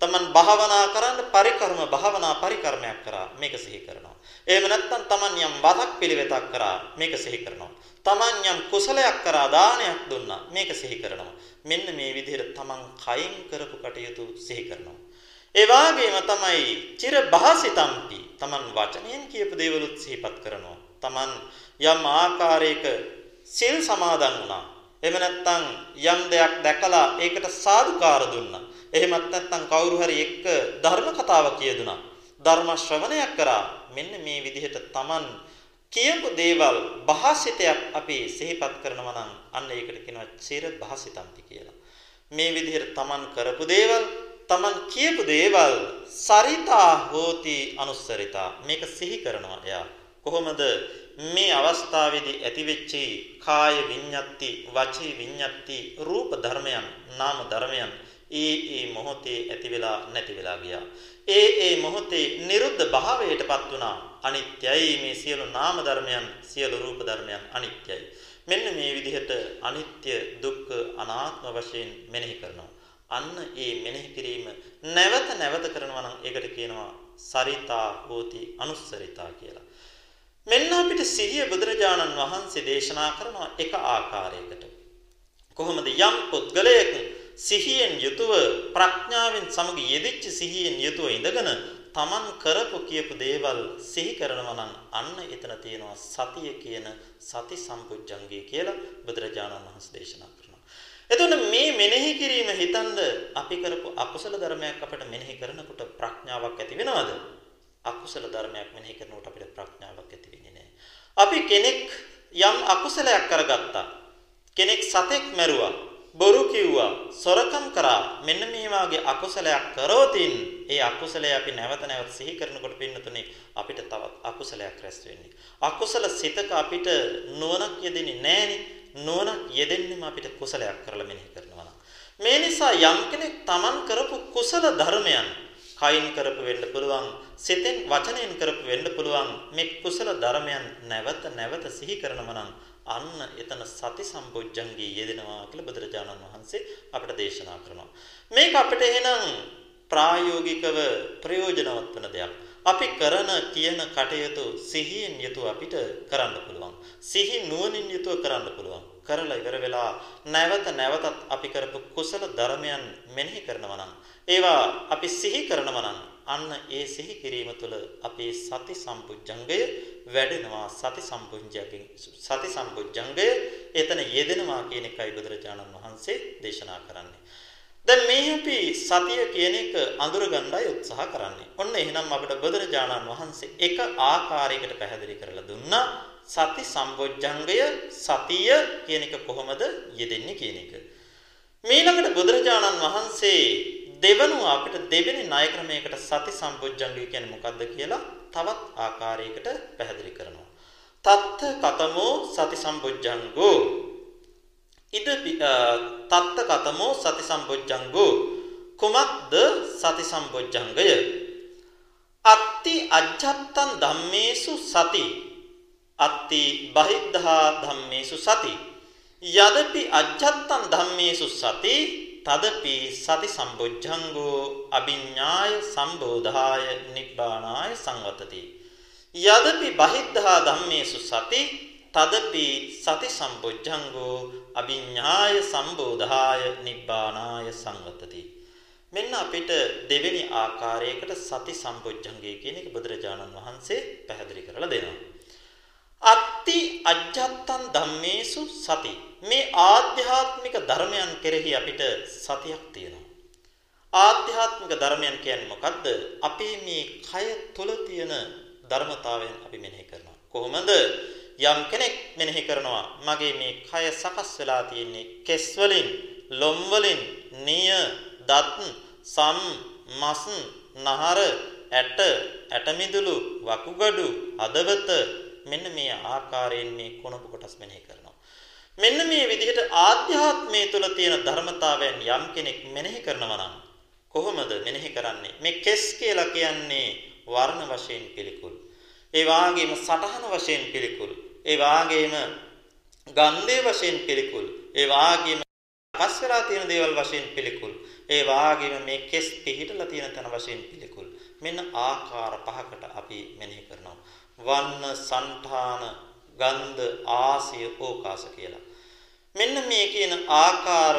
තමන් භාවනා කරන්න පරිකර්ම භාවනා පරිකර්මයක් කරා මේක සිහි කරනවා. එහෙම නැත්නම් තමන් යම් වදක් පිළිවෙතක් කරා මේක සිහි කරනවා. තමන් යම් කුසලයක් කරා දානයක් දුන්නා මේක සිහි කරනවා. මෙන්න මේ විදිහට තමන් කයින් කරපු කටයුතු සිහි කරනවා. ඒ වාගේම තමයි චිර භාසිතම්පි තමන් වචනයෙන් කියපු දේවලුත් සිහිපත් කරනවා. තමන් යම් ආකාරයක සිල් සමාදන් වුණා. එහෙම නැත්නම් යම් දෙයක් දැකලා ඒකට සාදුකාර දුන්නා. එහෙමත් නැත්නම් කවුරු හරි එක්ක ධර්ම කතාවක් කියදුනා. ධර්ම ශ්‍රවණයක් කරා. මෙන්න මේ විදිහට තමන් කියපු දේවල් භාසිතයක් අපි සිහිපත් කරනවා නම් අන්න ඒකට කියනවා චිර භාසිතම්පි කියලා. මේ විදිහට තමන් කරපු දේවල් තමන් කියපු දේවල් සරිතා හෝති අනුස්සරිතා. මේක සිහි කරනවා එයා. කොහොමද? මේ අවස්ථාවේදී ඇතිවෙච්චි කාය විඤ්ඤාති වචී විඤ්ඤාති රූප ධර්මයන් නාම ධර්මයන් ඒ ඒ මොහොතේ ඇති වෙලා නැති වෙලා ගියා. ඒ ඒ මොහොතේ නිරුද්ධ භාවයටපත් වුණා. අනිත්‍යයි මේ සියලු නාම ධර්මයන් සියලු රූප ධර්මයන් අනිත්‍යයි. මෙන්න මේ විදිහට අනිත්‍ය දුක්ඛ අනාත්ම වශයෙන් මෙනෙහි කරනවා. අන්න ඒ මෙනෙහි කිරීම නැවත නැවත කරනවා නම් ඒකට කියනවා සරිතා හෝති අනුස්සරිතා කියලා. මෙන්න අපිට සිහිය බුදුරජාණන් වහන්සේ දේශනා කරන එක ආකාරයකට. කොහොමද යම් පුද්ගලයෙක් සිහියෙන් යුතුව ප්‍රඥාවෙන් සමග යෙදිච්ච සිහියෙන් යුතුව ඉඳගෙන තමන් කරපු කියපු දේවල් සිහි කරනවා නම් අන්න එතන තියෙනවා සතිය කියන සති සම්පුජ්ජංගය කියලා බුදුරජාණන් වහන්සේ දේශනා එතකොට මේ මෙනෙහි කිරීම හිතනද අපි කරපු අකුසල ධර්මයක් අපිට මෙනෙහි කරනකොට ප්‍රඥාවක් ඇති වෙනවද? අකුසල ධර්මයක් මෙනෙහි කරනකොට අපිට ප්‍රඥාවක් ඇති වෙන්නේ නැහැ. අපි කෙනෙක් යම් අකුසලයක් කරගත්තා. කෙනෙක් සතෙක් මැරුවා. බොරු කිව්වා. සොරකම් කරා. මෙන්න මේ වාගේ අකුසලයක් කරෝතින් ඒ අකුසලය අපි නැවත නැවත සිහි කරනකොට පින්නතුනේ අපිට තවත් අකුසලයක් රැස් වෙන්නේ. අකුසල සිතක අපිට නුවණක් යෙදෙන්නේ නැහෙනේ. නුවණක් යෙදෙන්නෙම අපිට කුසලයක් කරලා මෙනෙහි කරනවා. මේ නිසා යම් කෙනෙක් Taman කරපු කුසල ධර්මයන් කයින් කරපු වෙන්න පුළුවන් සිතෙන් වචනයෙන් කරපු වෙන්න පුළුවන් මේ කුසල ධර්මයන් නැවත නැවත සිහි කරනවා නම් අන්න එතන සති සම්පොජ්ජංගේ යෙදෙනවා කියලා බුදුරජාණන් වහන්සේ අපට දේශනා කරනවා මේක අපිට එහෙනම් ප්‍රායෝගිකව ප්‍රයෝජනවත් වෙන දෙයක් අපි කරන කියන කටයුතු සිහියෙන් යුතුව අපිට කරන්න පුළුවන්. සිහි නුවණින් යුතුව කරන්න පුළුවන්. කරලා ඉවර වෙලා නැවත නැවතත් අපි කරපු කුසල ධර්මයන් මෙනෙහි කරනවා නම් ඒවා අපි සිහි කරනවා නම් අන්න ඒ සිහි කිරීම තුළ අපේ සති සම්පුජ්ජංගය වැඩෙනවා. සති සම්පුජ්ජයෙන් සති සම්පුජ්ජංගය එතන යෙදෙනවා කියන එකයි බුදුරජාණන් වහන්සේ දේශනා කරන්නේ. දැන් මේ අපි සතිය කියන එක අඳුරගන්නයි උත්සාහ කරන්නේ. ඔන්න එහෙනම් අපිට බුදුරජාණන් වහන්සේ එක ආකාරයකට පැහැදිලි කරලා දුන්නා සති සම්පුජ්ජංගය සතිය කියන එක කොහොමද යෙදෙන්නේ කියන එක. මීළඟට බුදුරජාණන් වහන්සේ දෙවනුව අපිට දෙවෙනි ණය ක්‍රමයකට සති සම්පොජ්ජංගය කියන්නේ මොකද්ද කියලා තවත් ආකාරයකට පැහැදිලි කරනවා. තත්ත කතමෝ සති සම්පොජ්ජංගෝ ඉද තත්ත කතමෝ සති සම්පොජ්ජංගෝ කුමක්ද සති සම්පොජ්ජංගය? අත්ති අජ්ජත්තං ධම්මේසු සති. අත්ති බහිද්ධා ධම්මේසු සති. යදපි අජ්ජත්තං ධම්මේසු සති. තදපි සති සම්බොජ්ජංගෝ අභිඥාය සම්බෝධාය නිබ්බානාය සංවතති යදපි බහිද්ධා ධම්මේසු සති. තදපි සති සම්බොජ්ජංගෝ අභිඥාය සම්බෝධාය නිබ්බානාය සංවතති මෙන්න අපිට දෙවෙනි ආකාරයකට සති සම්බොජ්ජංගය කියන එක බුදුරජාණන් වහන්සේ පැහැදිලි කරලා දෙනවා. අත්ති අජ්ජත්තං ධම්මේසු සති. මේ ආධ්‍යාත්මික ධර්මයන් කෙරෙහි අපිට සතියක් තියෙනවා. ආධ්‍යාත්මික ධර්මයන් කියන්නේ මොකද්ද? අපේ මේ කය තුල තියෙන ධර්මතාවයන් අපි මෙනෙහි කරනවා. කොහොමද? යම් කෙනෙක් මෙනෙහි කරනවා මගේ මේ කය සකස් වෙලා තියෙන්නේ කෙස් වලින් ලොම් වලින් නිය දත් සම් මස් නහර ඇට ඇටමිදුළු වකුගඩු හදවත මෙන්න මේ ආකාරයෙන් මේ කුණප කොටස් මෙනෙහි කරනවා. මෙන්න මේ විදිහට ආධ්‍යාත්මයේ තුල තියෙන ධර්මතාවයන් යම් කෙනෙක් මෙනෙහි කරනවා නම් කොහොමද මෙනෙහි කරන්නේ? මේ කෙස් කියලා කියන්නේ වර්ණ වශයෙන් පිළිකුල්. ඒ වාගේම සටහන වශයෙන් පිළිකුල්. ඒ වාගේම ගන්ධයේ වශයෙන් පිළිකුල්. ඒ වාගේම පස් වෙලා තියෙන දේවල් වශයෙන් පිළිකුල්. ඒ වාගේම මේ කෙස් පිහිටලා තියෙන තැන වශයෙන් පිළිකුල්. මෙන්න ආකාර පහකට අපි මෙනෙහි කරනවා. වන්න, సంఠාන, ගන්ධ, ආසිය, ඕකාස කියලා. මෙන්න මේ කියන ආකාර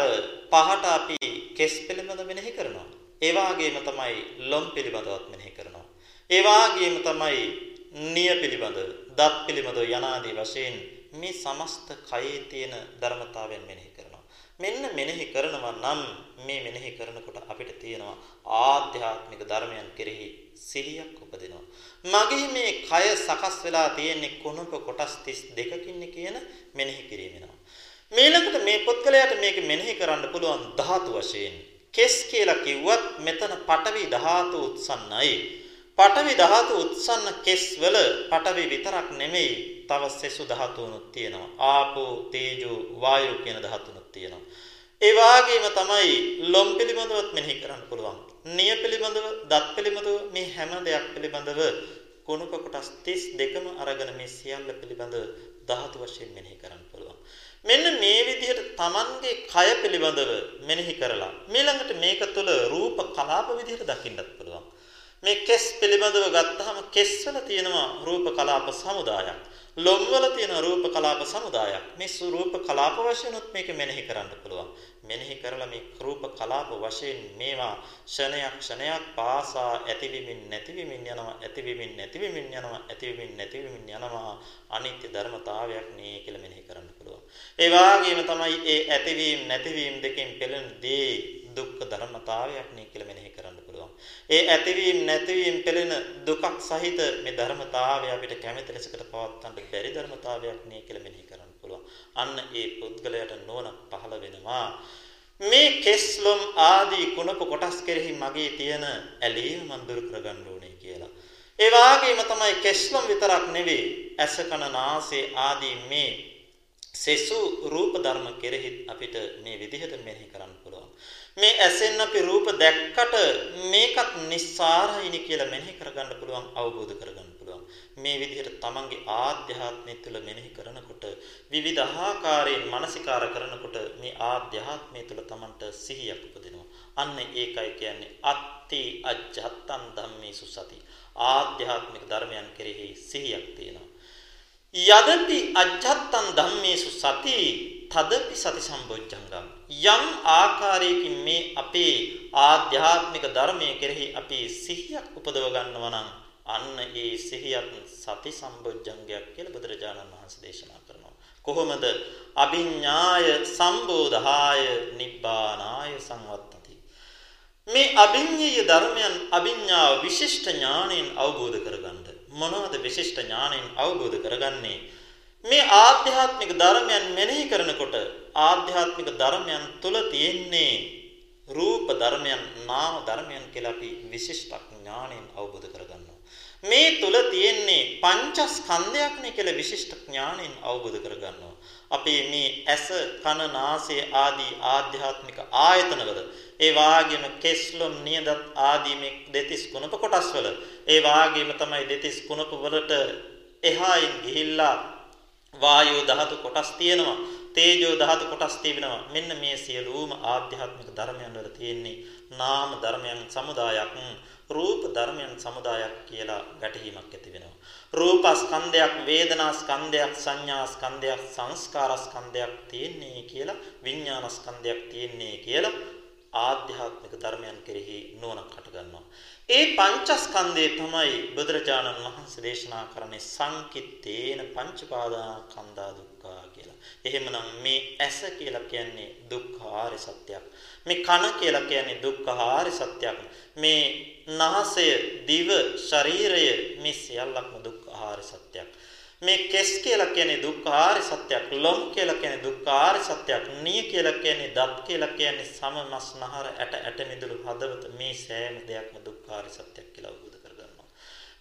පහට අපි කෙස් පිළිබඳ මෙනෙහි කරනවා. ඒ වාගේම තමයි ලොම් පිළිබඳවත් මෙනෙහි කරනවා. ඒ වාගේම තමයි නිය පිළිබඳ, දත් පිළිබඳ යනාදී වශයෙන් මේ සමස්ත කයේ තියෙන ධර්මතාවයන් මෙනෙහි කරනවා. මෙන්න මෙනෙහි කරනවා නම් මේ මෙනෙහි කරනකොට අපිට තියෙනවා ආධ්‍යාත්මික ධර්මයන් කෙරෙහි සිහියක් උපදිනවා. මගේ මේ කය සකස් වෙලා තියෙන්නේ කුණප කොටස් 32කින් කියන මෙනෙහි කිරීමෙනවා. මේලකට මේ පුද්ගලයාට මේක මෙනෙහි කරන්න පුළුවන් ධාතු වශයෙන්. කෙස් කියලා කිව්වත් මෙතන පටවි ධාතු උත්සන්නයි. පටවි ධාතු උත්සන්න කෙස් වල පටවි විතරක් නෙමෙයි තව සෙසු ධාතුනුත් තියෙනවා. ආපෝ, තේජෝ, වායෝ කියන ධාතුනුත් තියෙනවා. ඒ වාගේම තමයි ලොම් පිළිබඳවත් මෙනෙහි කරන්න පුළුවන්. නිය පිළිබඳව, දත් පිළිබඳව මේ හැම දෙයක් පිළිබඳව කුණුක කොටස් 32ම අරගෙන මේ සියල්ල පිළිබඳව ධාතු වශයෙන් මෙනෙහි කරන්න පුළුවන්. මෙන්න මේ විදිහට Tamanගේ කය පිළිබඳව මෙනෙහි කරලා ඊළඟට මේක තුළ රූප කලාප විදිහට දකින්නත් පුළුවන්. මේ කෙස් පිළිබඳව ගත්තාම කෙස්වල තියෙනවා රූප කලාප සමුදායක්. ලොම්වල තියෙන රූප කලාප සමුදායක්. මේ රූප කලාප වශයෙන්ුත් මේක මෙනෙහි කරන්න පුළුවන්. මෙනෙහි කරලා මේ රූප කලාප වශයෙන් මේවා ක්ෂණයක් ක්ෂණයක් පාසා ඇතිවීමින් නැතිවීමින් යනවා ඇතිවීමින් නැතිවීමින් යනවා ඇතිවීමින් නැතිවීමින් යනවා අනිත්‍ය ධර්මතාවයක් නේ කියලා මෙනෙහි කරන්න පුළුවන්. ඒ වගේම තමයි ඒ ඇතිවීම නැතිවීම දෙකෙන් පෙළෙන දේ දුක්ඛ ධර්මතාවයක් නේ කියලා මෙනෙහි කරන්න පුළුවන්. ඒ ඇතිවීම නැතිවීම පෙළෙන දුකක් සහිත මේ ධර්මතාවය අපිට කැමැති ලෙසකට පවත්වන්න බැරි ධර්මතාවයක් නේ කියලා මෙනෙහි කරන්න පුළුවන්. අන්න ඒ පුද්ගලයාට නෝන පහළ වෙනවා. මේ කෙස්ලොම් ආදී කුණප කොටස් කෙරෙහි මගේ තියෙන ඇලීම මන් දුරු කරගන්න ඕනේ කියලා. ඒ වගේම තමයි කෙස්ලොම් විතරක් නෙවෙයි ඇස කන නාසය ආදී මේ සෙසු රූප ධර්ම කෙරෙහි අපිට මේ විදිහට මෙනෙහි කරන්න පුළුවන්. මේ ඇසෙන් අපි රූප දැක්කට මේකත් නිස්සාරයිනි කියලා මෙනෙහි කරගන්න පුළුවන් අවබෝධ කරගන්න පුළුවන්. මේ විදිහට තමන්ගේ ආධ්‍යාත්මය තුළ මෙනෙහි කරනකොට විවිධාකාරයෙන් මානසිකාර කරනකොට මේ ආධ්‍යාත්මය තුළ තමන්ට සිහියක් උපදිනවා. අන්න ඒකයි කියන්නේ අත්ති අජත්තන් ධම්මේසු සති. ආධ්‍යාත්මික ධර්මයන් කෙරෙහි සිහියක් තියෙනවා. යදපි අජත්තන් ධම්මේසු සති තදපි සති සම්බොජ්ජංගම් යම් ආකාරයකින් මේ අපේ ආධ්‍යාත්මික ධර්මයේ කෙරෙහි අපි සිහියක් උපදව ගන්නවා නම් අන්න ඒ සිහියත් සති සම්බොජ්ජංගයක් කියලා බුදුරජාණන් වහන්සේ දේශනා කරනවා. කොහොමද? අභිඥාය සම්බෝධාය නිබ්බානාය සංවත්තති. මේ අභිඤ්ඤය ධර්මයන් අභිඥාව විශිෂ්ට ඥාණයෙන් අවබෝධ කරගන්න. මොනවද විශිෂ්ට ඥාණයෙන් අවබෝධ කරගන්නේ? මේ ආධ්‍යාත්මික ධර්මයන් මෙනෙහි කරනකොට ආධ්‍යාත්මික ධර්මයන් තුල තියෙන්නේ රූප ධර්මයන් නාම ධර්මයන් කියලා අපි විශිෂ්ට ඥාණයෙන් අවබෝධ කරගන්නවා. මේ තුල තියෙන්නේ පංචස්කන්ධයක් නේ කියලා විශිෂ්ට ඥාණයෙන් අවබෝධ කරගන්නවා. අපි මේ ඇස කන නාසය ආදී ආධ්‍යාත්මික ආයතනවල ඒ වාගේම කෙස්ලොම් නියදත් ආදී මේ දෙතිස් කුණප කොටස්වල ඒ වාගේම තමයි දෙතිස් කුණප වලට එහායින් ගිහිල්ලා වායෝ ධාතු කොටස් තියෙනවා තේජෝ ධාතු කොටස් තිබෙනවා. මෙන්න මේ සියලුම ආධ්‍යාත්මික ධර්මයන් වල තියෙන්නේ නාම ධර්මයන් සමුදායක් රූප ධර්මයන් සමුදායක් කියලා ගැටහීමක් ඇති වෙනවා. රූප ස්කන්ධයක් වේදනා ස්කන්ධයක් සංඥා ස්කන්ධයක් සංස්කාර ස්කන්ධයක් තියෙන්නේ කියලා විඥාන ස්කන්ධයක් තියෙන්නේ කියලා ආධ්‍යාත්මික ධර්මයන් කෙරෙහි නුවණක් හට ගන්නවා ඒ පංචස්කන්ධය තමයි බුදුරජාණන් වහන්සේ දේශනා කරන්නේ සංකිට්ඨේන පංචපාදානස්කන්ධා දුක්ඛා කියලා. එහෙමනම් මේ ඇස කියලා කියන්නේ දුක්ඛාරය සත්‍යයක්. මේ කන කියලා කියන්නේ දුක්ඛාරය සත්‍යයක්. මේ නාසය, දිව, ශරීරය මේ සියල්ලක්ම දුක්ඛාරය සත්‍යයක්. මේ කෙස් කියලා කියන්නේ දුක්ඛාරය සත්‍යයක්. ලොම් කියලා කියන්නේ දුක්ඛාරය සත්‍යයක්. නිය කියලා කියන්නේ දත් කියලා කියන්නේ සම මස් නහර ඇට ඇට මිදුළු හදවත මේ සෑම දෙයක්ම දුක්ඛාරය සත්‍යයක් කියලා අවබෝධ කරගන්නවා.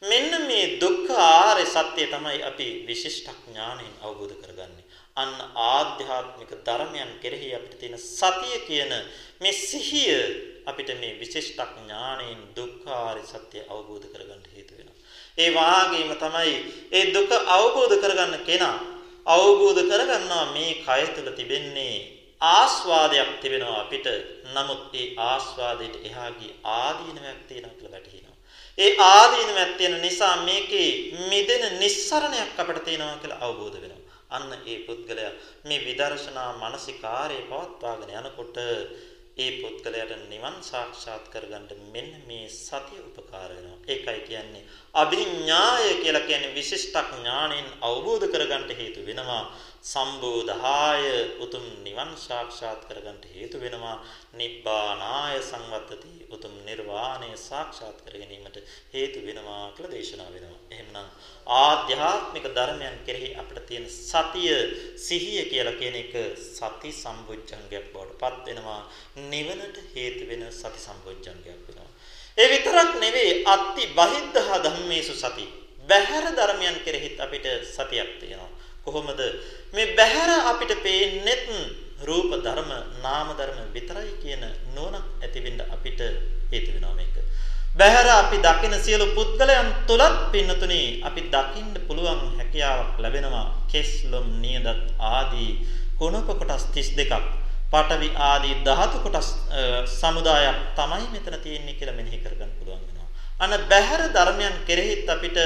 මෙන්න මේ දුක්ඛාරය සත්‍ය තමයි අපි විශිෂ්ට ඥාණයෙන් අවබෝධ කරගන්නේ. අන්න ආධ්‍යාත්මික ධර්මයන් කෙරෙහි අපිට තියෙන සතිය කියන මේ සිහිය අපිට මේ විශිෂ්ට ඥාණයෙන් දුක්ඛාරය සත්‍ය අවබෝධ කරගන්න හේතු වෙනවා. ඒ වාගේම තමයි ඒ දුක අවබෝධ කරගන්න කෙනා අවබෝධ කරගන්නවා මේ කය තුළ තිබෙන්නේ ආස්වාදයක් තිබෙනවා අපිට. නමුත් ඒ ආස්වාදයට එහා ගිය ආදීනයක් තියෙනවා කියලා වැටහෙනවා. ඒ ආදීනයක් තියෙන නිසා මේකේ මිදෙන නිස්සරණයක් අපිට තියෙනවා කියලා අවබෝධ වෙනවා. අන්න ඒ පුද්ගලයා මේ විදර්ශනා මානසිකාරයේ පවත්වාගෙන යනකොට ඒ පුද්ගලයාට නිවන් සාක්ෂාත් කරගන්න මෙන්න මේ සතිය උපකාර වෙනවා. ඒකයි කියන්නේ අභිඥාය කියලා කියන්නේ විශිෂ්ට ඥාණයෙන් අවබෝධ කරගන්න හේතු වෙනවා. සම්බෝධාය උතුම් නිවන් සාක්ෂාත් කරගන්න හේතු වෙනවා. නිබ්බානාය සංවත්තති උතුම් නිර්වාණය සාක්ෂාත් කර ගැනීමට හේතු වෙනවා කියලා දේශනා වෙනවා. එහෙමනම් ආධ්‍යාත්මික ධර්මයන් කෙරෙහි අපිට තියෙන සතිය සිහිය කියලා කියන එක සති සම්බුද්ධංගයක් බවට පත් වෙනවා. නිවනට හේතු වෙන සති සම්බුද්ධංගයක් වෙනවා. ඒ විතරක් නෙවෙයි අත්ති බහිද්ධහ ධම්මේසු සති. බහැර ධර්මයන් කෙරෙහිත් අපිට සතියක් තියෙනවා. කොහොමද මේ බහැර අපිට පේන්නෙත් රූප ධර්ම නාම ධර්ම විතරයි කියන නෝනක් ඇතිවෙන්න අපිට හේතු වෙනවා මේක. බහැර අපි දකින සියලු පුද්ගලයන් තුලත් පින්නතුනි අපි දකින්න පුළුවන් හැකියාවක් ලැබෙනවා. කෙස්ලොම් නියදත් ආදී කුණප කොටස් 32ක් පඨවි ආදී ධාතු කොටස් සමුදායක් තමයි මෙතන තියෙන්නේ කියලා මෙනෙහි කරගන්න පුළුවන් වෙනවා. අන බහැර ධර්මයන් කෙරෙහිත් අපිට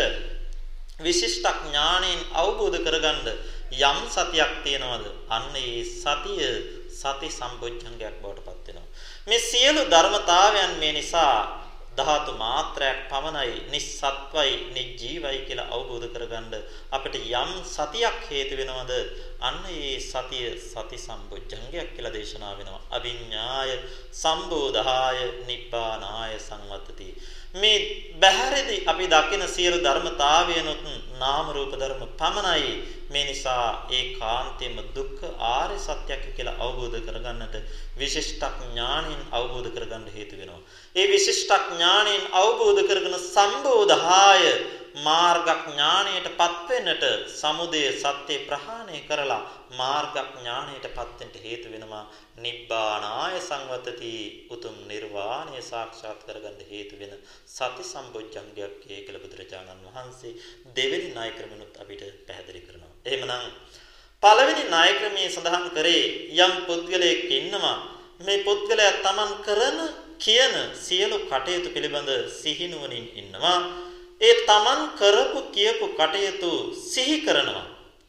විශිෂ්ට ඥාණයෙන් අවබෝධ කරගන්න යම් සතියක් තියනවද? අන්න ඒ සතිය සති සම්බොජ්ජංගයක් බවට පත් වෙනවා. මේ සියලු ධර්මතාවයන් මේ නිසා ධාතු මාත්‍රයක් පමණයි නිස්සත්වයි නිජීවයි කියලා අවබෝධ කරගන්න අපිට යම් සතියක් හේතු වෙනවද අන්න ඒ සතිය සති සම්බොජ්ජංගයක් කියලා දේශනා වෙනවා අවිඤ්ඤාය සම්බෝධාය නිබ්බානාය සංවත්තති මේ බහැරදී අපි දකින සියලු ධර්මතාවයනොත් නාම රූප ධර්ම පමණයි මේ නිසා ඒ කාන්තේම දුක්ඛ ආර්ය සත්‍යයක් කියලා අවබෝධ කරගන්නට විශිෂ්ට ඥාණයෙන් අවබෝධ කරගන්න හේතු වෙනවා. ඒ විශිෂ්ට ඥාණයෙන් අවබෝධ කරගෙන සම්බෝධාය මාර්ග ඥාණයටපත් වෙන්නට සමුදය සත්‍ය ප්‍රහාණය කරලා මාර්ග ඥාණයටපත් වෙන්න හේතු වෙනවා නිබ්බානාය සංවතති උතුම් නිර්වාණය සාක්ෂාත් කරගන්න හේතු වෙන සති සම්බොජ්ජංගයක් කියලා බුදුරජාණන් වහන්සේ දෙවෙනි ණය ක්‍රමනුත් අපිට පැහැදිලි කරනවා. එහෙමනම් පළවෙනි ණය ක්‍රමයේ සඳහන් කරේ යම් පුද්ගලයෙක් ඉන්නවා මේ පුද්ගලයා Taman කරන කියන සියලු කටයුතු පිළිබඳ සිහිනුවණින් ඉන්නවා. ඒ Taman කරපු කියපු කටයුතු සිහි කරනවා.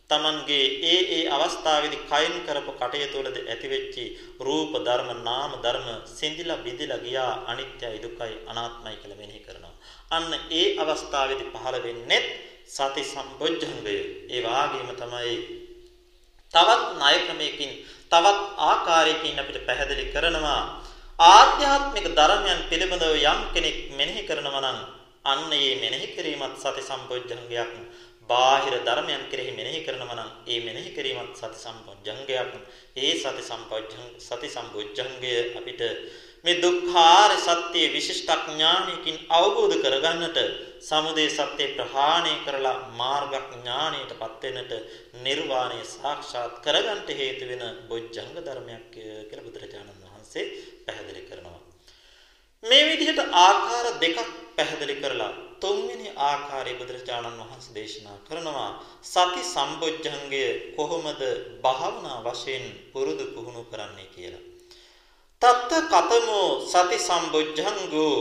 Tamanගේ ඒ ඒ අවස්ථාවේදී කයින් කරපු කටයුතු වලද ඇතිවෙච්චි රූප ධර්ම නාම ධර්ම සිඳිලා බිඳිලා ගියා අනිත්‍යයි දුකයි අනාත්මයි කියලා මෙනෙහි කරනවා. අන්න ඒ අවස්ථාවේදී පහළ වෙන්නේ සති සම්බොජ්ජංගය. ඒ වාගේම තමයි තවත් ණය ක්‍රමයකින් තවත් ආකාරයකින් අපිට පැහැදිලි කරනවා ආධ්‍යාත්මික ධර්මයන් පිළිබඳව යම් කෙනෙක් මෙනෙහි කරනවා නම් අන්න ඒ මෙනෙහි කිරීමත් සති සම්පොඥංගයක් බාහිර ධර්මයන් කෙරෙහි මෙනෙහි කරනවා නම් ඒ මෙනෙහි කිරීමත් සති සම්පොඥංගයක් ඒ සති සම්පොඥං සති සම්පොඥංගය අපිට මේ දුක්ඛාර සත්‍ය විශිෂ්ට ඥානයකින් අවබෝධ කරගන්නට සමුදය සත්‍ය ප්‍රහාණය කරලා මාර්ග ඥානයටපත් වෙන්නට නිර්වාණය සාක්ෂාත් කරගන්නට හේතු වෙන බොජ්ජංග ධර්මයක් කියලා බුදුරජාණන් වහන්සේ පැහැදිලි කරනවා. මේ විදිහට ආකාර දෙකක් පැහැදිලි කරලා තුන්වෙනි ආකාරය බුදුරජාණන් වහන්සේ දේශනා කරනවා. සති සම්බොජ්ජංගය කොහොමද භාවනා වශයෙන් පුරුදු පුහුණු කරන්නේ කියලා. තත්ත කතමෝ සති සම්බොජ්ජංගෝ.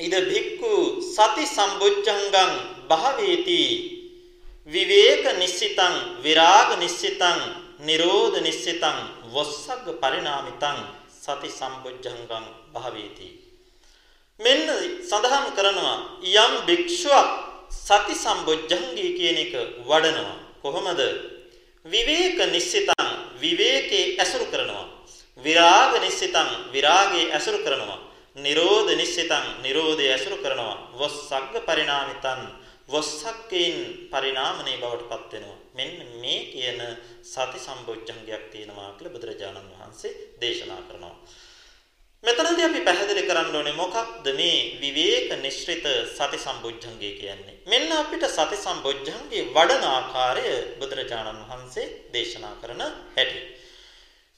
ඉද භික්ඛු සති සම්බොජ්ජංගං භාවේති. විවේක නිස්සිතං විරාග නිස්සිතං නිරෝධ නිස්සිතං වස්සග්ග පරිණාමිතං සති සම්බොජ්ජංගං භාවේති. මෙන්න සඳහන් කරනවා යම් භික්ෂුවක් සති සම්බොජ්ජංගී කියන එක වඩනවා. කොහොමද? විවේක නිස්සිතං විවේකේ ඇසුරු කරනවා. විරාග නිස්සිතං විරාගේ ඇසුරු කරනවා. නිරෝධ නිස්සිතං නිරෝධය ඇසුරු කරනවා. වස්සග්ග පරිණාමිතං වස්සක්කේන් පරිණාමණය බවට පත් වෙනවා. මෙන්න මේ කියන සති සම්බොජ්ජංගයක් තියෙනවා කියලා බුදුරජාණන් වහන්සේ දේශනා කරනවා. මෙතනදී අපි පැහැදිලි කරන්න ඕනේ මොකක්ද මේ විවේක නිශ්චිත සති සම්බොජ්ජංගය කියන්නේ. මෙන්න අපිට සති සම්බොජ්ජංගේ වඩන ආකාරය බුදුරජාණන් වහන්සේ දේශනා කරන හැටි.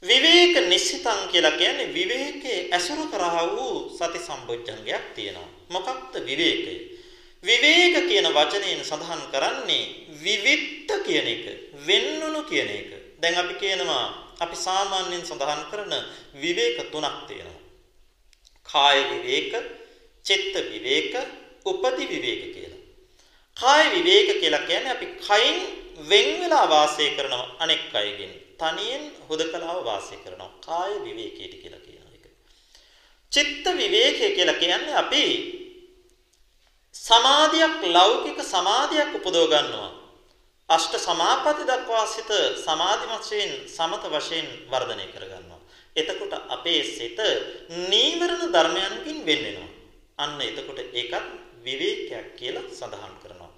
විවේක නිශ්චිතං කියලා කියන්නේ විවේකයේ ඇසුරු කරා වූ සති සම්බොජ්ජංගයක් තියෙනවා. මොකක්ද විවේකය? විවේක කියන වචනයෙන් සඳහන් කරන්නේ විවිත්ත කියන එක, වෙන්නුණු කියන එක. දැන් අපි කියනවා අපි සාමාන්‍යයෙන් සඳහන් කරන විවේක තුනක් තියෙනවා. කාය විවේක, චිත්ත විවේක, උපදි විවේක කියලා. කාය විවේක කියලා කියන්නේ අපි කයින් වෙන් වෙලා වාසය කරන අනෙක් අයගෙන් තනියෙන් හුදකලාව වාසය කරනවා. කාය විවේකයට කියලා කියනවා ඒක. චිත්ත විවේකය කියලා කියන්නේ අපි සමාධියක් ලෞකික සමාධියක් උපදව ගන්නවා. අෂ්ට සමාපatti දක්වා සිත සමාධිමත් වශයෙන් සමත වශයෙන් වර්ධනය කරගන්නවා. එතකොට අපේ සිත නීවරණ ධර්මයන්ගෙන් වෙන් වෙනවා. අන්න එතකොට ඒකත් විවේකයක් කියලා සඳහන් කරනවා.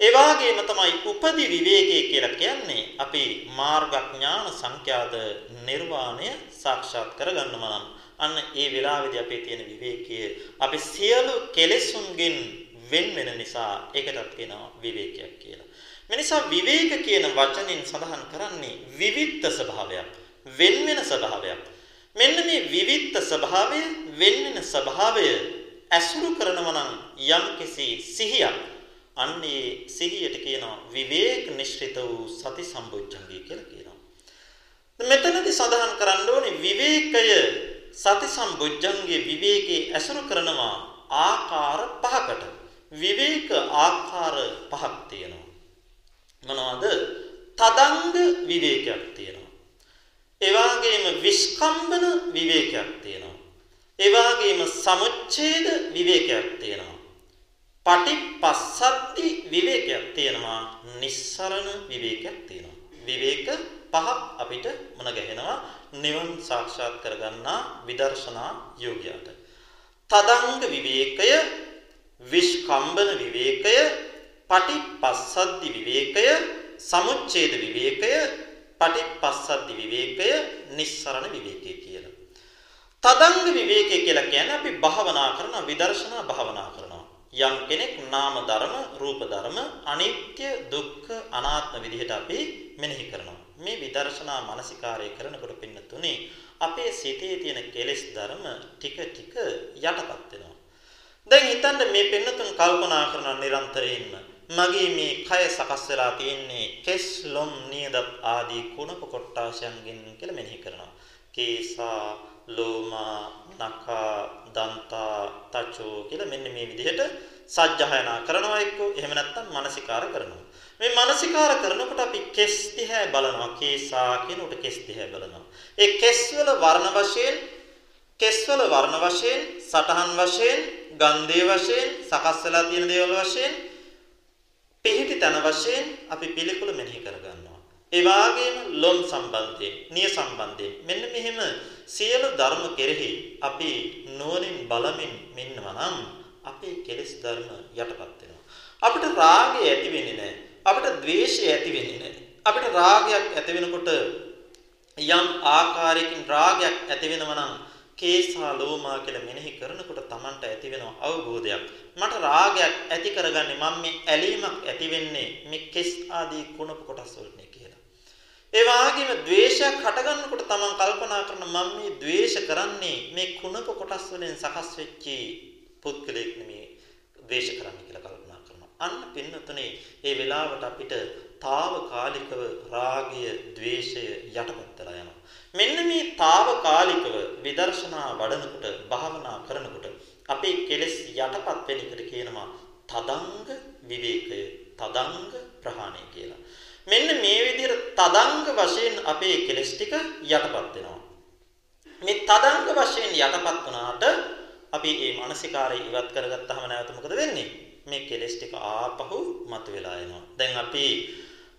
ඒ වගේම තමයි උපදි විවේකයේ කියලා කියන්නේ අපි මාර්ගඥාන සංඛ්‍යාත නිර්වාණය සාක්ෂාත් කරගන්නවා නම් අන්න ඒ වෙලාවේදී අපේ තියෙන විවේකය අපි සියලු කෙලෙසුන්ගෙන් වෙන් වෙන නිසා ඒකටත් කියනවා විවේකයක් කියලා. මේ නිසා විවේක කියන වචنين සඳහන් කරන්නේ විවික්ත ස්වභාවයක්. වෙන වෙන ස්වභාවයක්. මෙන්න මේ විවිධ ස්වභාවය වෙන වෙන ස්වභාවය ඇසුරු කරනවා නම් යම්කිසි සිහියක් අන්නේ සිහියට කියනවා විවේක නිශ්චිත වූ සති සම්බොජ්ජංගය කියලා කියනවා. මෙතනදී සඳහන් කරන්න ඕනේ විවේකය සති සම්බොජ්ජංගයේ විවේකයේ ඇසුරු කරනවා ආකාර පහකට. විවේක ආකාර පහක් තියෙනවා. මොනවද? තදංග විවේකයක් තියෙනවා. ඒ වගේම විස්කම්බන විවේකයක් තියෙනවා. ඒ වගේම සමුච්ඡේද විවේකයක් තියෙනවා. පටිපස්සද්දි විවේකයක් තියෙනවා. නිස්සරණ විවේකයක් තියෙනවා. විවේක පහක් අපිට මුණ ගැහෙනවා නිවන් සාක්ෂාත් කරගන්නා විදර්ශනා යෝගියාට. තදංග විවේකය, විස්කම්බන විවේකය, පටිපස්සද්දි විවේකය, සමුච්ඡේද විවේකය, පටිපස්සද්දි විවේකය, නිස්සරණ විවේකය කියලා. තදංග විවේකය කියලා කියන්නේ අපි භාවනා කරන විදර්ශනා භාවනා කරනවා. යම් කෙනෙක් නාම ධර්ම, රූප ධර්ම, අනිත්‍ය, දුක්ඛ, අනාත්ම විදිහට අපි මෙනෙහි කරනවා. මේ විදර්ශනා මානසිකාරය කරනකොට පින්නතුනේ අපේ සිතේ තියෙන කෙලෙස් ධර්ම ටික ටික යටපත් වෙනවා. දැන් හිතන්න මේ පින්නතුන් කල්පනා කරන නිරන්තරයෙන්ම මගේ මේ කය සකස් වෙලා තියෙන්නේ කෙස් ලොම් නියද ආදී කුණප කොට්ටාශයන්ගෙන් කියලා මෙනෙහි කරනවා. කේසා ලෝමා නඛා දන්තා තචෝ කියලා මෙන්න මේ විදිහට සජ්ජහායනා කරනවා එක්ක එහෙම නැත්නම් මානසිකාර කරනවා. මේ මානසිකාර කරනකොට අපි කෙස් දිහා බලනවා. කේසා කියන උට කෙස් දිහා බලනවා. ඒ කෙස් වල වර්ණ වශයෙන් කෙස් වල වර්ණ වශයෙන් සටහන් වශයෙන් ගන්ධයේ වශයෙන් සකස් වෙලා තියෙන දේවල් වශයෙන් පිහිටි තන වශයෙන් අපි පිළිකුල මෙනෙහි කරගන්නවා. ඒ වාගේම ලොම් සම්බන්ධයෙන්, නිය සම්බන්ධයෙන් මෙන්න මෙහෙම සියලු ධර්ම කෙරෙහි අපි නුවණින් බලමින් මෙන්නවා නම් අපේ කෙලෙස් ධර්ම යටපත් වෙනවා. අපිට රාගය ඇති වෙන්නේ නැහැ. අපිට ද්වේෂය ඇති වෙන්නේ නැහැ. අපිට රාගයක් ඇති වෙනකොට යම් ආකාරයකින් රාගයක් ඇති වෙනවා නම් කේසා ලෝමා කියලා මෙනෙහි කරනකොට Tamanට ඇති වෙන අවබෝධයක් මට රාගයක් ඇති කරගන්නේ මම මේ ඇලීමක් ඇති වෙන්නේ මේ කෙස් ආදී කුණප කොටස් වලනේ කියලා. ඒ වගේම ද්වේෂයක් හටගන්නකොට තමන් කල්පනා කරන මම මේ ද්වේෂ කරන්නේ මේ කුණප කොටස් වලින් සකස් වෙච්ච පුද්ගලෙක් නෙමේ ද්වේෂ කරන්නේ කියලා කල්පනා කරනවා. අන්න පින්නතුනේ ඒ වෙලාවට අපිට తాවකාලිකව රාගය, ద్వේෂය යටපත් වෙලා යනවා. මෙන්න මේ తాවකාලිකව විදර්ශනා වඩනකොට, භාවනා කරනකොට අපේ කෙලෙස් යටපත් වෙන එකට කියනවා තදංග විවේකය, තදංග ප්‍රහාණය කියලා. මෙන්න මේ විදිහට තදංග වශයෙන් අපේ කෙලෙස් ටික යටපත් වෙනවා. මේ තදංග වශයෙන් යටපත් වුණාට අපි මේ මානසිකාරය ඉවත් කරගත්තාම නැවත මොකද වෙන්නේ? මේ කෙලෙස් ටික ආපහු මතුවලා එනවා. දැන් අපි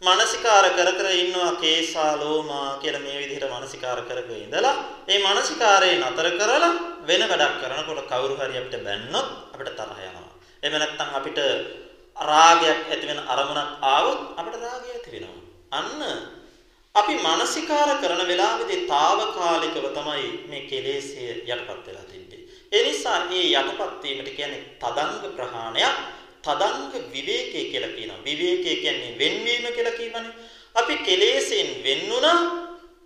මානසිකාර කර කර ඉන්නවා කේසා ලෝමා කියලා මේ විදිහට මානසිකාර කර කර ඉඳලා ඒ මානසිකාරේ නතර කරලා වෙන වැඩක් කරනකොට කවුරු හරි අපිට බැන්නොත් අපිට තරහ යනවා. එහෙම නැත්නම් අපිට රාගයක් ඇති වෙන අරමුණක් ආවොත් අපිට රාගය ඇති වෙනවා. අන්න අපි මානසිකාර කරන වෙලාවේදී తాවකාලිකව තමයි මේ කෙලෙස්ය යටපත් වෙලා තින්නේ. ඒ නිසා මේ යටපත් වීමට කියන්නේ තදංග ප්‍රහාණයක් තදංග විවේකයේ කියලා කියනවා. විවේකයේ කියන්නේ වෙන්වීම කියලා කියවනේ. අපි කෙලෙසෙන් වෙන්නුණා,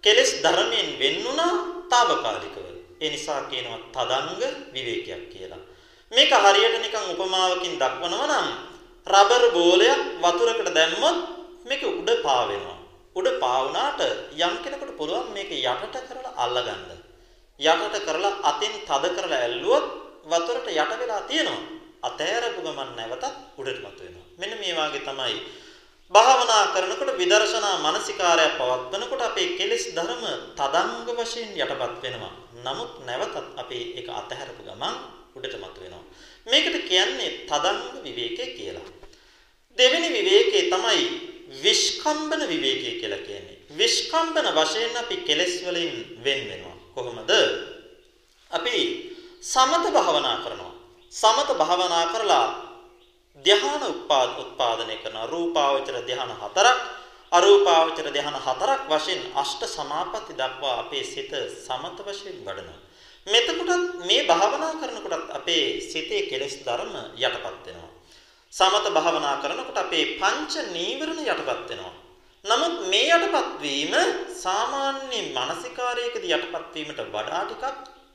කෙලස් ධර්මයෙන් වෙන්නුණා తాවකාලිකව. ඒ නිසා කියනවා තදංග විවේකයක් කියලා. මේක හරියට නිකන් උපමාවකින් දක්වනවා නම් රබර් බෝලයක් වතුරකට දැම්මොත් මේක උඩ පාවෙනවා. උඩ පාවුනාට යම් කෙනෙකුට පුළුවන් මේක යටට කරලා අල්ලගන්න. යටට කරලා අතින් තද කරලා ඇල්ලුවොත් වතුරට යට වෙලා තියෙනවා. අතෑරපු ගමන් නැවතත් උඩට මතුවෙනවා. මෙන්න මේ වාගේ තමයි භාවනා කරනකොට විදර්ශනා මානසිකාරය පවත්වනකොට අපේ කෙලෙස් ධර්ම තදංග වශයෙන් යටපත් වෙනවා. නමුත් නැවතත් අපි ඒක අතහැරපු ගමන් උඩට මතුවෙනවා. මේකට කියන්නේ තදංග විවේකය කියලා. දෙවෙනි විවේකයේ තමයි විස්කම්බන විවේකය කියලා කියන්නේ. විස්කම්බන වශයෙන් අපි කෙලෙස් වලින් වෙන් වෙනවා. කොහොමද? අපි සමත භාවනා කරනවා. සමත භාවනා කරලා ධ්‍යාන උත්පාදනය කරන රූපාවචර ධ්‍යාන හතරක් අරූපාවචර ධ්‍යාන හතරක් වශයෙන් අෂ්ට සමාපatti දක්වා අපේ සිත සමත වශයෙන් වඩනවා. මෙතකොටත් මේ භාවනා කරනකොටත් අපේ සිතේ කෙලෙස් ධර්ම යටපත් වෙනවා. සමත භාවනා කරනකොට අපේ පංච නීවරණ යටපත් වෙනවා. නමුත් මේ යටපත් වීම සාමාන්‍ය මානසිකාරයකදී යටපත් වීමට වඩා ටිකක්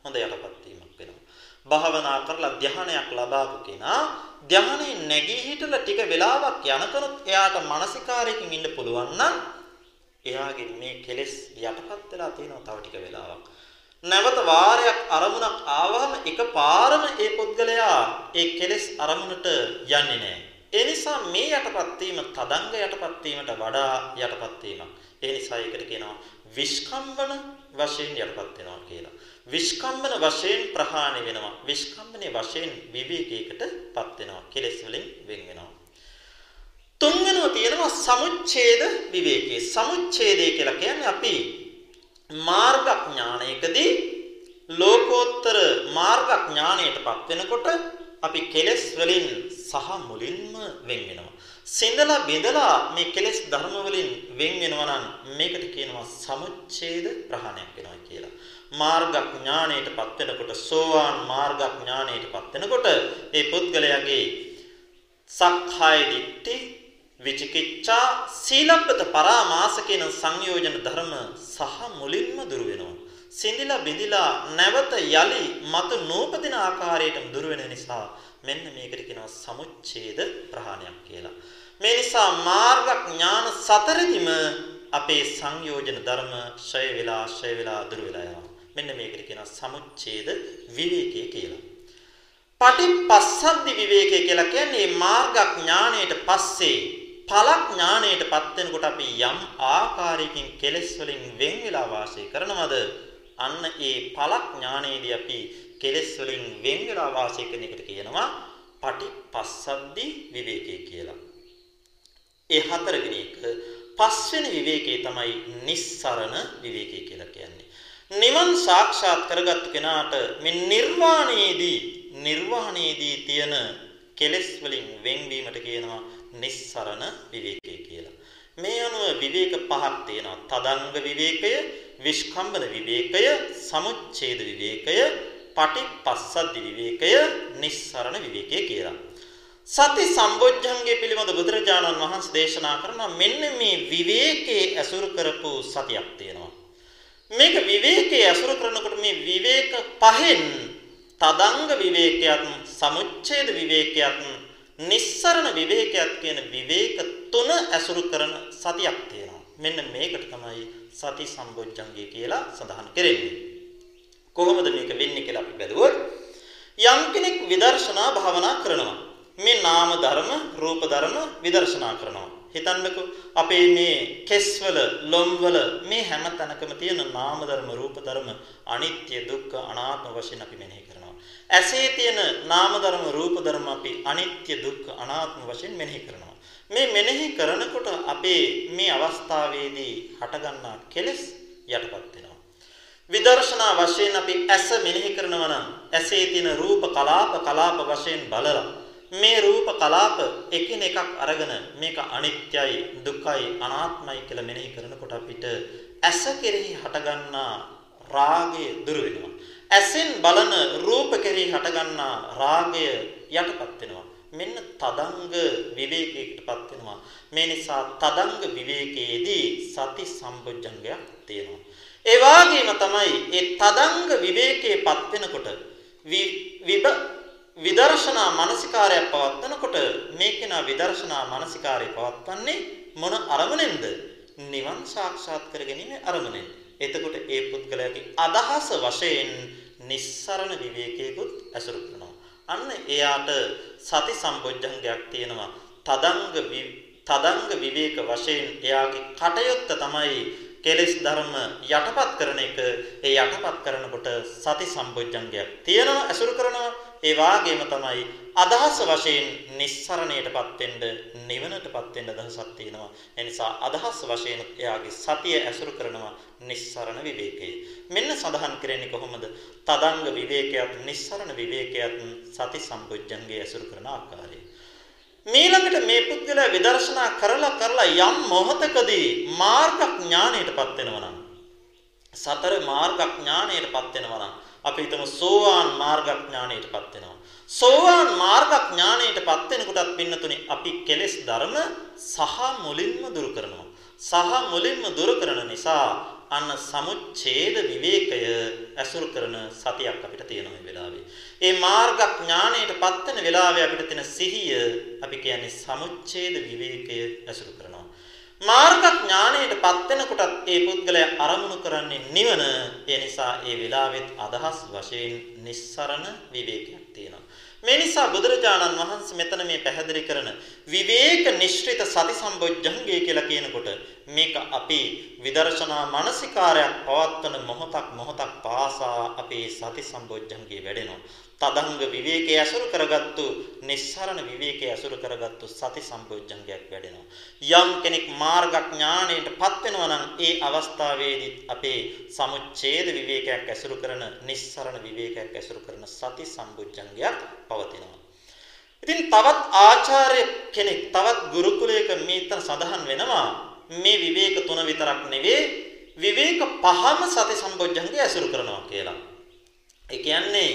හොඳ යටපත් වීමක් වෙනවා. භාවනා කරලා ධානයක් ලබාපු කෙනා ධානයේ නැගී හිටලා ටික වෙලාවක් යනකනොත් එයාට මානසිකාරයකින් ඉන්න පුළුවන් නම් එයාගේ මේ කෙලෙස් යටපත් වෙලා තියෙනවා තව ටික වෙලාවක්. නැවත වාරයක් අරමුණක් ආවම එකපාරම ඒ පුද්ගලයා ඒ කෙලෙස් අරමුණට යන්නේ නැහැ. ඒ නිසා මේ යටපත් වීම තදංග යටපත් වීමට වඩා යටපත් වීමක්. ඒ නිසා ඒකට කියනවා විස්කම්බන වශයෙන් යටපත් වෙනවා කියලා. විස්කම්බන වශයෙන් ප්‍රහාණය වෙනවා. විස්කම්බනේ වශයෙන් විවේකයකටපත් වෙනවා. කෙලෙස් වලින් වෙන් වෙනවා. තුන්වෙනුව තියෙනවා සමුච්ඡේද විවේකයේ. සමුච්ඡේදය කියලා කියන්නේ අපි මාර්ගඥානයකදී ලෝකෝත්තර මාර්ගඥානයටපත් වෙනකොට අපි කෙලෙස් වලින් සහ මුලින්ම වෙන් වෙනවා. සිඳලා බෙදලා මේ කෙලෙස් ධර්ම වලින් වෙන් වෙනවා නම් මේකට කියනවා සමුච්ඡේද ප්‍රහාණයක් වෙනවා කියලා. මාර්ගඥානයටපත් වෙනකොට සෝවාන් මාර්ගඥානයටපත් වෙනකොට ඒ පුද්ගලයාගේ සක්කාය දිට්ඨි විචිකිච්ඡා සීලබ්බත පරාමාස කියන සංයෝජන ධර්ම සහ මුලින්ම දුර වෙනවා. සිඳිලා බිඳිලා නැවත යලි මතු නූපදින ආකාරයටම දුර වෙන නිසා මෙන්න මේකට කියනවා සමුච්ඡේද ප්‍රහාණයක් කියලා. මේ නිසා මාර්ග ඥාන සතරෙදිම අපේ සංයෝජන ධර්ම ඡය වෙලා ඡය වෙලා දුර වෙලා යනවා. මෙන්න මේකට කියනවා සමුච්ඡේද විවේකයේ කියලා. පටිපස්සද්දි විවේකය කියලා කියන්නේ මාර්ග ඥාණයට පස්සේ ඵල ඥාණයටපත් වෙනකොට අපි යම් ආකාරයකින් කෙලෙස් වලින් වෙන් වෙලා වාසය කරනවද අන්න ඒ ඵල ඥාණයේදී අපි කෙලෙස් වලින් වෙන් වෙලා වාසය කරන එකට කියනවා පටිපස්සද්දි විවේකය කියලා. ඒ හතරවෙනි එක පස්වෙනි විවේකයේ තමයි නිස්සරණ විවේකය කියලා කියන්නේ. නිවන් සාක්ෂාත් කරගත්තු කෙනාට මේ නිර්වාණයේදී නිර්වාණයේදී තියෙන කෙලෙස් වලින් වෙන්වීමට කියනවා නිස්සරණ විවේකය කියලා. මේ අනුව විවේක පහක් තියෙනවා. තදංග විවේකය, විස්කම්බන විවේකය, සමුච්ඡේද විවේකය, පටිපස්සද්දි විවේකය, නිස්සරණ විවේකය කියලා. සති සම්බොජ්ජංගේ පිළිබඳ බුදුරජාණන් වහන්සේ දේශනා කරනවා මෙන්න මේ විවේකයේ ඇසුරු කරපු සතියක් තියෙනවා. මේක විවේකයේ ඇසුරු කරනකොට මේ විවේක පහෙන් තදංග විවේකයක්, සමුච්ඡේද විවේකයක්, නිස්සරණ විවේකයක් කියන විවේක තුන ඇසුරු කරන සතියක් තියෙනවා. මෙන්න මේකට තමයි සති සම්බොජ්ජංගය කියලා සඳහන් කරන්නේ. කොහොමද මේක වෙන්නේ කියලා අපි බැලුවොත් යම් කෙනෙක් විදර්ශනා භාවනා කරනවා. මේ නාම ධර්ම, රූප ධර්ම විදර්ශනා කරනවා. හිතන්නකෝ අපේ මේ කෙස්වල, ලොම්වල මේ හැම තැනකම තියෙන නාම ධර්ම, රූප ධර්ම අනිත්‍ය, දුක්ඛ, අනාත්ම වශයෙන් අපි මෙනෙහි කරනවා. ඇසේ තියෙන නාම ධර්ම, රූප ධර්ම අපි අනිත්‍ය, දුක්ඛ, අනාත්ම වශයෙන් මෙනෙහි කරනවා. මේ මෙනෙහි කරනකොට අපේ මේ අවස්ථාවේදී හටගන්නා කෙලෙස් යටපත් වෙනවා. විදර්ශනා වශයෙන් අපි ඇස මෙනෙහි කරනවා නම් ඇසේ තියෙන රූප කලාප කලාප වශයෙන් බලලා මේ රූප කලාප එකිනෙකක් අරගෙන මේක අනිත්‍යයි දුක්ඛයි අනාත්මයි කියලා මෙනෙහි කරනකොට අපිට ඇස කෙරෙහි හටගන්නා රාගය දුර වෙනවා. ඇසෙන් බලන රූප කෙරෙහි හටගන්නා රාගය යටපත් වෙනවා. මෙන්න තදංග විවේකයකටපත් වෙනවා. මේ නිසා තදංග විවේකයේදී සති සම්බොජ්ජංගයක් තියෙනවා. ඒ වගේම තමයි ඒ තදංග විවේකයේපත් වෙනකොට විබ විදර්ශනා මානසිකාරය පවත්වනකොට මේකේනා විදර්ශනා මානසිකාරය පවත්වන්නේ මොන අරමුණෙන්ද? නිවන් සාක්ෂාත් කර ගැනීම අරමුණෙන්. එතකොට ඒ පුද්ගලයාගේ අදහස වශයෙන් නිස්සරණ විවේකයකුත් ඇසුරු කරනවා. අන්න එයාට සති සම්බොජ්ජංගයක් තියෙනවා. තදංග තදංග විවේක වශයෙන් එයාගේ කටයුත්ත තමයි කෙලෙස් ධර්ම යටපත් කරන එක. ඒ යටපත් කරනකොට සති සම්බොජ්ජංගයක් තියෙනවා ඇසුරු කරනවා. ඒ වාගේම තමයි අදහස වශයෙන් නිස්සරණයටපත් වෙන්න නිවනටපත් වෙන්න අදහසක් තියෙනවා. ඒ නිසා අදහස් වශයෙන් එයාගේ සතිය ඇසුරු කරනවා නිස්සරණ විවේකය. මෙන්න සඳහන් කරන්නේ කොහොමද? තදංග විවේකයක් නිස්සරණ විවේකයක් සති සම්පොඥංගේ ඇසුරු කරන ආකාරය. මීළඟට මේ පුද්ගලයා විදර්ශනා කරලා කරලා යම් මොහතකදී මාර්ග ඥාණයටපත් වෙනවා නම් සතර මාර්ග ඥාණයටපත් වෙනවා නම් අපි හිතමු සෝවාන් මාර්ගඥාණයටපත් වෙනවා. සෝවාන් මාර්ගඥාණයටපත් වෙනකොටත් පින්නතුනේ අපි කෙලෙස් ධර්ම සහ මුලින්ම දුරු කරනවා. සහ මුලින්ම දුරු කරන නිසා අන්න සමුච්ඡේද විවේකය ඇසුරු කරන සතියක් අපිට තියෙනවා මේ වෙලාවේ. ඒ මාර්ගඥාණයටපත් වෙන වෙලාවේ අපිට තියෙන සිහිය අපි කියන්නේ සමුච්ඡේද විවේකය ඇසුරු කරනවා. මාර්ග ඥාණයටපත් වෙනකොටත් ඒ පුද්ගලයා අරමුණු කරන්නේ නිවන. ඒ නිසා ඒ විලාවෙත් අදහස් වශයෙන් නිස්සරණ විවේකයක් තියෙනවා. මේ නිසා බුදුරජාණන් වහන්සේ මෙතන මේ පැහැදිලි කරන විවේක නිශ්චිත සති සම්බොජ්ජංගය කියලා කියනකොට මේක අපි විදර්ශනා මානසිකාරයක් පවත්වන මොහොතක් මොහොතක් පාසා අපේ සති සම්බොජ්ජංගය වැඩෙනවා. තදංග විවේකයේ අසුරු කරගත්තු නිස්සරණ විවේකයේ අසුරු කරගත්තු සති සම්බොජ්ජංගයක් වැඩෙනවා. යම් කෙනෙක් මාර්ගඥාණයටපත් වෙනවා නම් ඒ අවස්ථාවේදී අපේ සමුච්ඡේද විවේකයක් අසුරු කරන නිස්සරණ විවේකයක් අසුරු කරන සති සම්බොජ්ජංගයක් පවතිනවා. ඉතින් තවත් ආචාර්ය කෙනෙක් තවත් ගුරුකුලයක මේතන සඳහන් වෙනවා මේ විවේක තුන විතරක් නෙවෙයි විවේක පහම සති සම්බොජ්ජංගය ඇසුරු කරනවා කියලා. ඒ කියන්නේ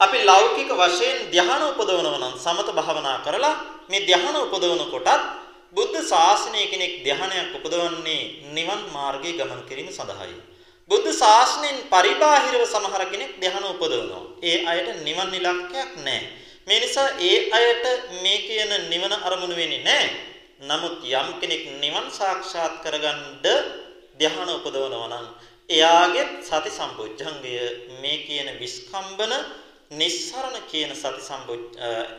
අපි ලෞකික වශයෙන් ධ්‍යාන උපදවනවා නම් සමත භාවනා කරලා මේ ධ්‍යාන උපදවන කොටත් බුද්ධ ශාසනය කෙනෙක් ධ්‍යානයක් උපදවන්නේ නිවන් මාර්ගයේ ගමන් කිරීම සඳහායි. බුද්ධ ශාසනයෙන් පරිබාහිරව සමහර කෙනෙක් ධ්‍යාන උපදවනවා. ඒ අයට නිවන් ඉලක්කයක් නැහැ. මේ නිසා ඒ අයට මේ කියන නිවන අරමුණු වෙන්නේ නැහැ. නමුත් යම් කෙනෙක් නිවන් සාක්ෂාත් කරගන්න ධ්‍යාන උපදවනවා නම් එයාගේ සති සම්බොජ්ජංගය මේ කියන විස්කම්බන නිස්සරණ කියන සති සම්බොජ්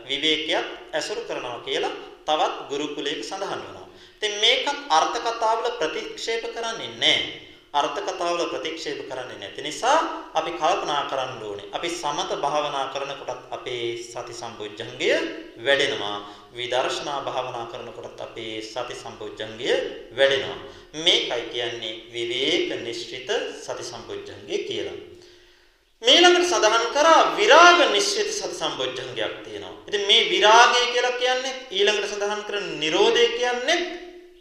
විවේකයක් ඇසුරු කරනවා කියලා තවත් ගුරුකුලයක සඳහන් වෙනවා. ඉතින් මේකත් අර්ථ කතාවල ප්‍රතික්ෂේප කරන්නේ නැහැ. අර්ථ කතාවල ප්‍රතික්ෂේප කරන්නේ නැති නිසා අපි කල්පනා කරන්න ඕනේ. අපි සමත භාවනා කරනකොටත් අපේ සති සම්බොජ්ජංගය වැඩෙනවා. විදර්ශනා භාවනා කරනකොටත් අපේ සති සම්බොජ්ජංගය වැඩෙනවා. මේකයි කියන්නේ විවේක නිශ්චිත සති සම්බොජ්ජංගය කියලා. මේලකට සඳහන් කරා විරාග නිශ්චිත සති සම්බොජ්ජංගයක් තියෙනවා. ඉතින් මේ විරාගය කියලා කියන්නේ ඊළඟට සඳහන් කරන Nirodhe කියන්නේ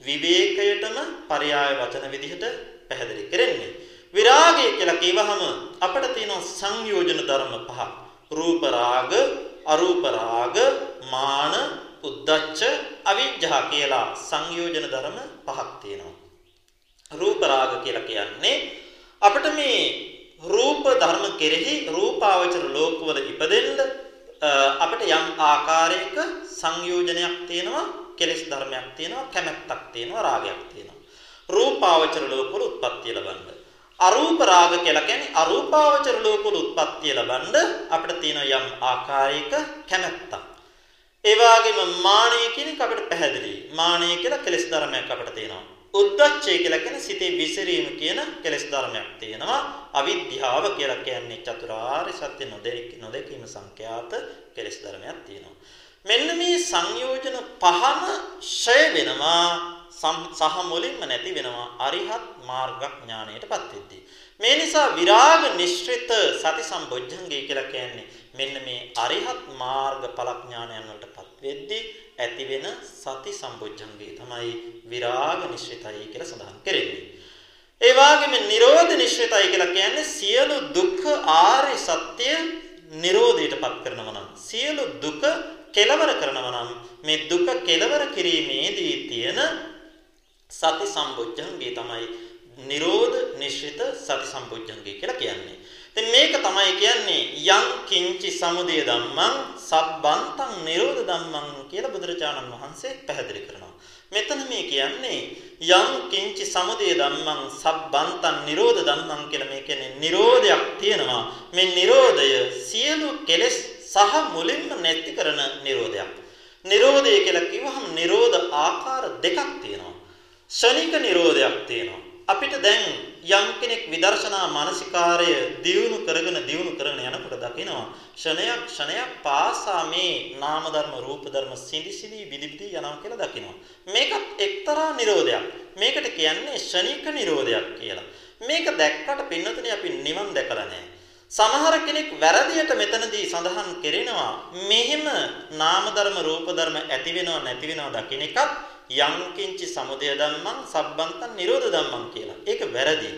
විවේකයටම පරයාය වචන විදිහට පැහැදිලි කරන්නේ. විරාගය කියලා කිව්වහම අපිට තියෙන සංයෝජන ධර්ම පහ. රූප රාග, අරූප රාග, මාන, උද්දච්ච, අවිජ්ජා කියලා සංයෝජන ධර්ම පහක් තියෙනවා. රූප රාග කියලා කියන්නේ අපිට මේ රූප ධර්ම කෙරෙහි රූපාවචර ලෝකවල ඉපදෙන්න අපිට යම් ආකාරයක සංයෝජනයක් තියෙනවා කෙලෙස් ධර්මයක් තියෙනවා කැමැත්තක් තියෙනවා රාගයක් තියෙනවා රූපාවචර ලෝකවල උත්පත්තිය ලබන්න. අරූප රාග කියලා කියන්නේ අරූපාවචර ලෝකවල උත්පත්තිය ලබන්න අපිට තියෙන යම් ආකාරයක කැමැත්තක්. ඒ වගේම මානය කියන එක අපිට පැහැදිලි. මානය කියලා කෙලෙස් ධර්මයක් අපිට තියෙනවා. උද්දච්චය කියලා කියන්නේ සිතේ විසිරීම කියන කෙලෙස් ධර්මයක් තියෙනවා. අවිද්‍යාව කියලා කියන්නේ චතුරාර්ය සත්‍ය නොදැකීම සංඛ්‍යාත කෙලෙස් ධර්මයක් තියෙනවා. මෙන්න මේ සංයෝජන පහම ෂය වෙනවා සහ මුලින්ම නැති වෙනවා අරිහත් මාර්ගඥාණයටපත් වෙද්දී. මේ නිසා විරාග නිශ්චිත සති සම්බොජ්ජංගය කියලා කියන්නේ මෙන්න මේ අරිහත් මාර්ග ඵලඥානයන් වලටපත් වෙද්දී ඇති වෙන සති සම්බොජ්ජංගය තමයි විරාග නිශ්චිතයි කියලා සඳහන් කරන්නේ. ඒ වගේම නිරෝධ නිශ්චිතයි කියලා කියන්නේ සියලු දුක්ඛ ආර්ය සත්‍ය නිරෝධයටපත් කරනවා නම් සියලු දුක කෙලවර කරනවා නම් මේ දුක කෙලවර කිරීමේදී තියෙන සති සම්බොජ්ජංගේ තමයි නිරෝධ නිශ්චිත සති සම්බොජ්ජංගේ කියලා කියන්නේ. ඉතින් මේක තමයි කියන්නේ යං කිංචි සමුදය ධම්මං සබ්බන්තං නිරෝධ ධම්මං කියලා බුදුරජාණන් වහන්සේ පැහැදිලි කරනවා. මෙතන මේ කියන්නේ යං කිංචි සමුදය ධම්මං සබ්බන්තං නිරෝධ ධම්මං කියලා මේ කියන්නේ නිරෝධයක් තියෙනවා. මේ නිරෝධය සියලු කෙලෙස් සහ මුලින්ම නැති කරන නිරෝධයක්. නිරෝධය කියලා කිව්වහම නිරෝධ ආකාර දෙකක් තියෙනවා. ශනික නිරෝධයක් තියෙනවා. අපිට දැන් යම් කෙනෙක් විදර්ශනා මානසිකාරය දියුණු කරගෙන දියුණු කරගෙන යනකොට දකිනවා ෂණයක් ෂණයක් පාසා මේ නාම ධර්ම රූප ධර්ම සිඳි සිඳි විදි විදි යනවා කියලා දකිනවා. මේකත් එක්තරා නිරෝධයක්. මේකට කියන්නේ ෂණික නිරෝධයක් කියලා. මේක දැක්කට පින්නතුනේ අපි නිවන් දැකලා නැහැ. සමහර කෙනෙක් වැරදියට මෙතනදී සඳහන් කරනවා මෙහෙම නාම ධර්ම රූප ධර්ම ඇති වෙනව නැති වෙනව දකින්න එකත් යංකින්චි සමුදය ධම්මං සබ්බන්තං නිරෝධ ධම්මං කියලා. ඒක වැරදි.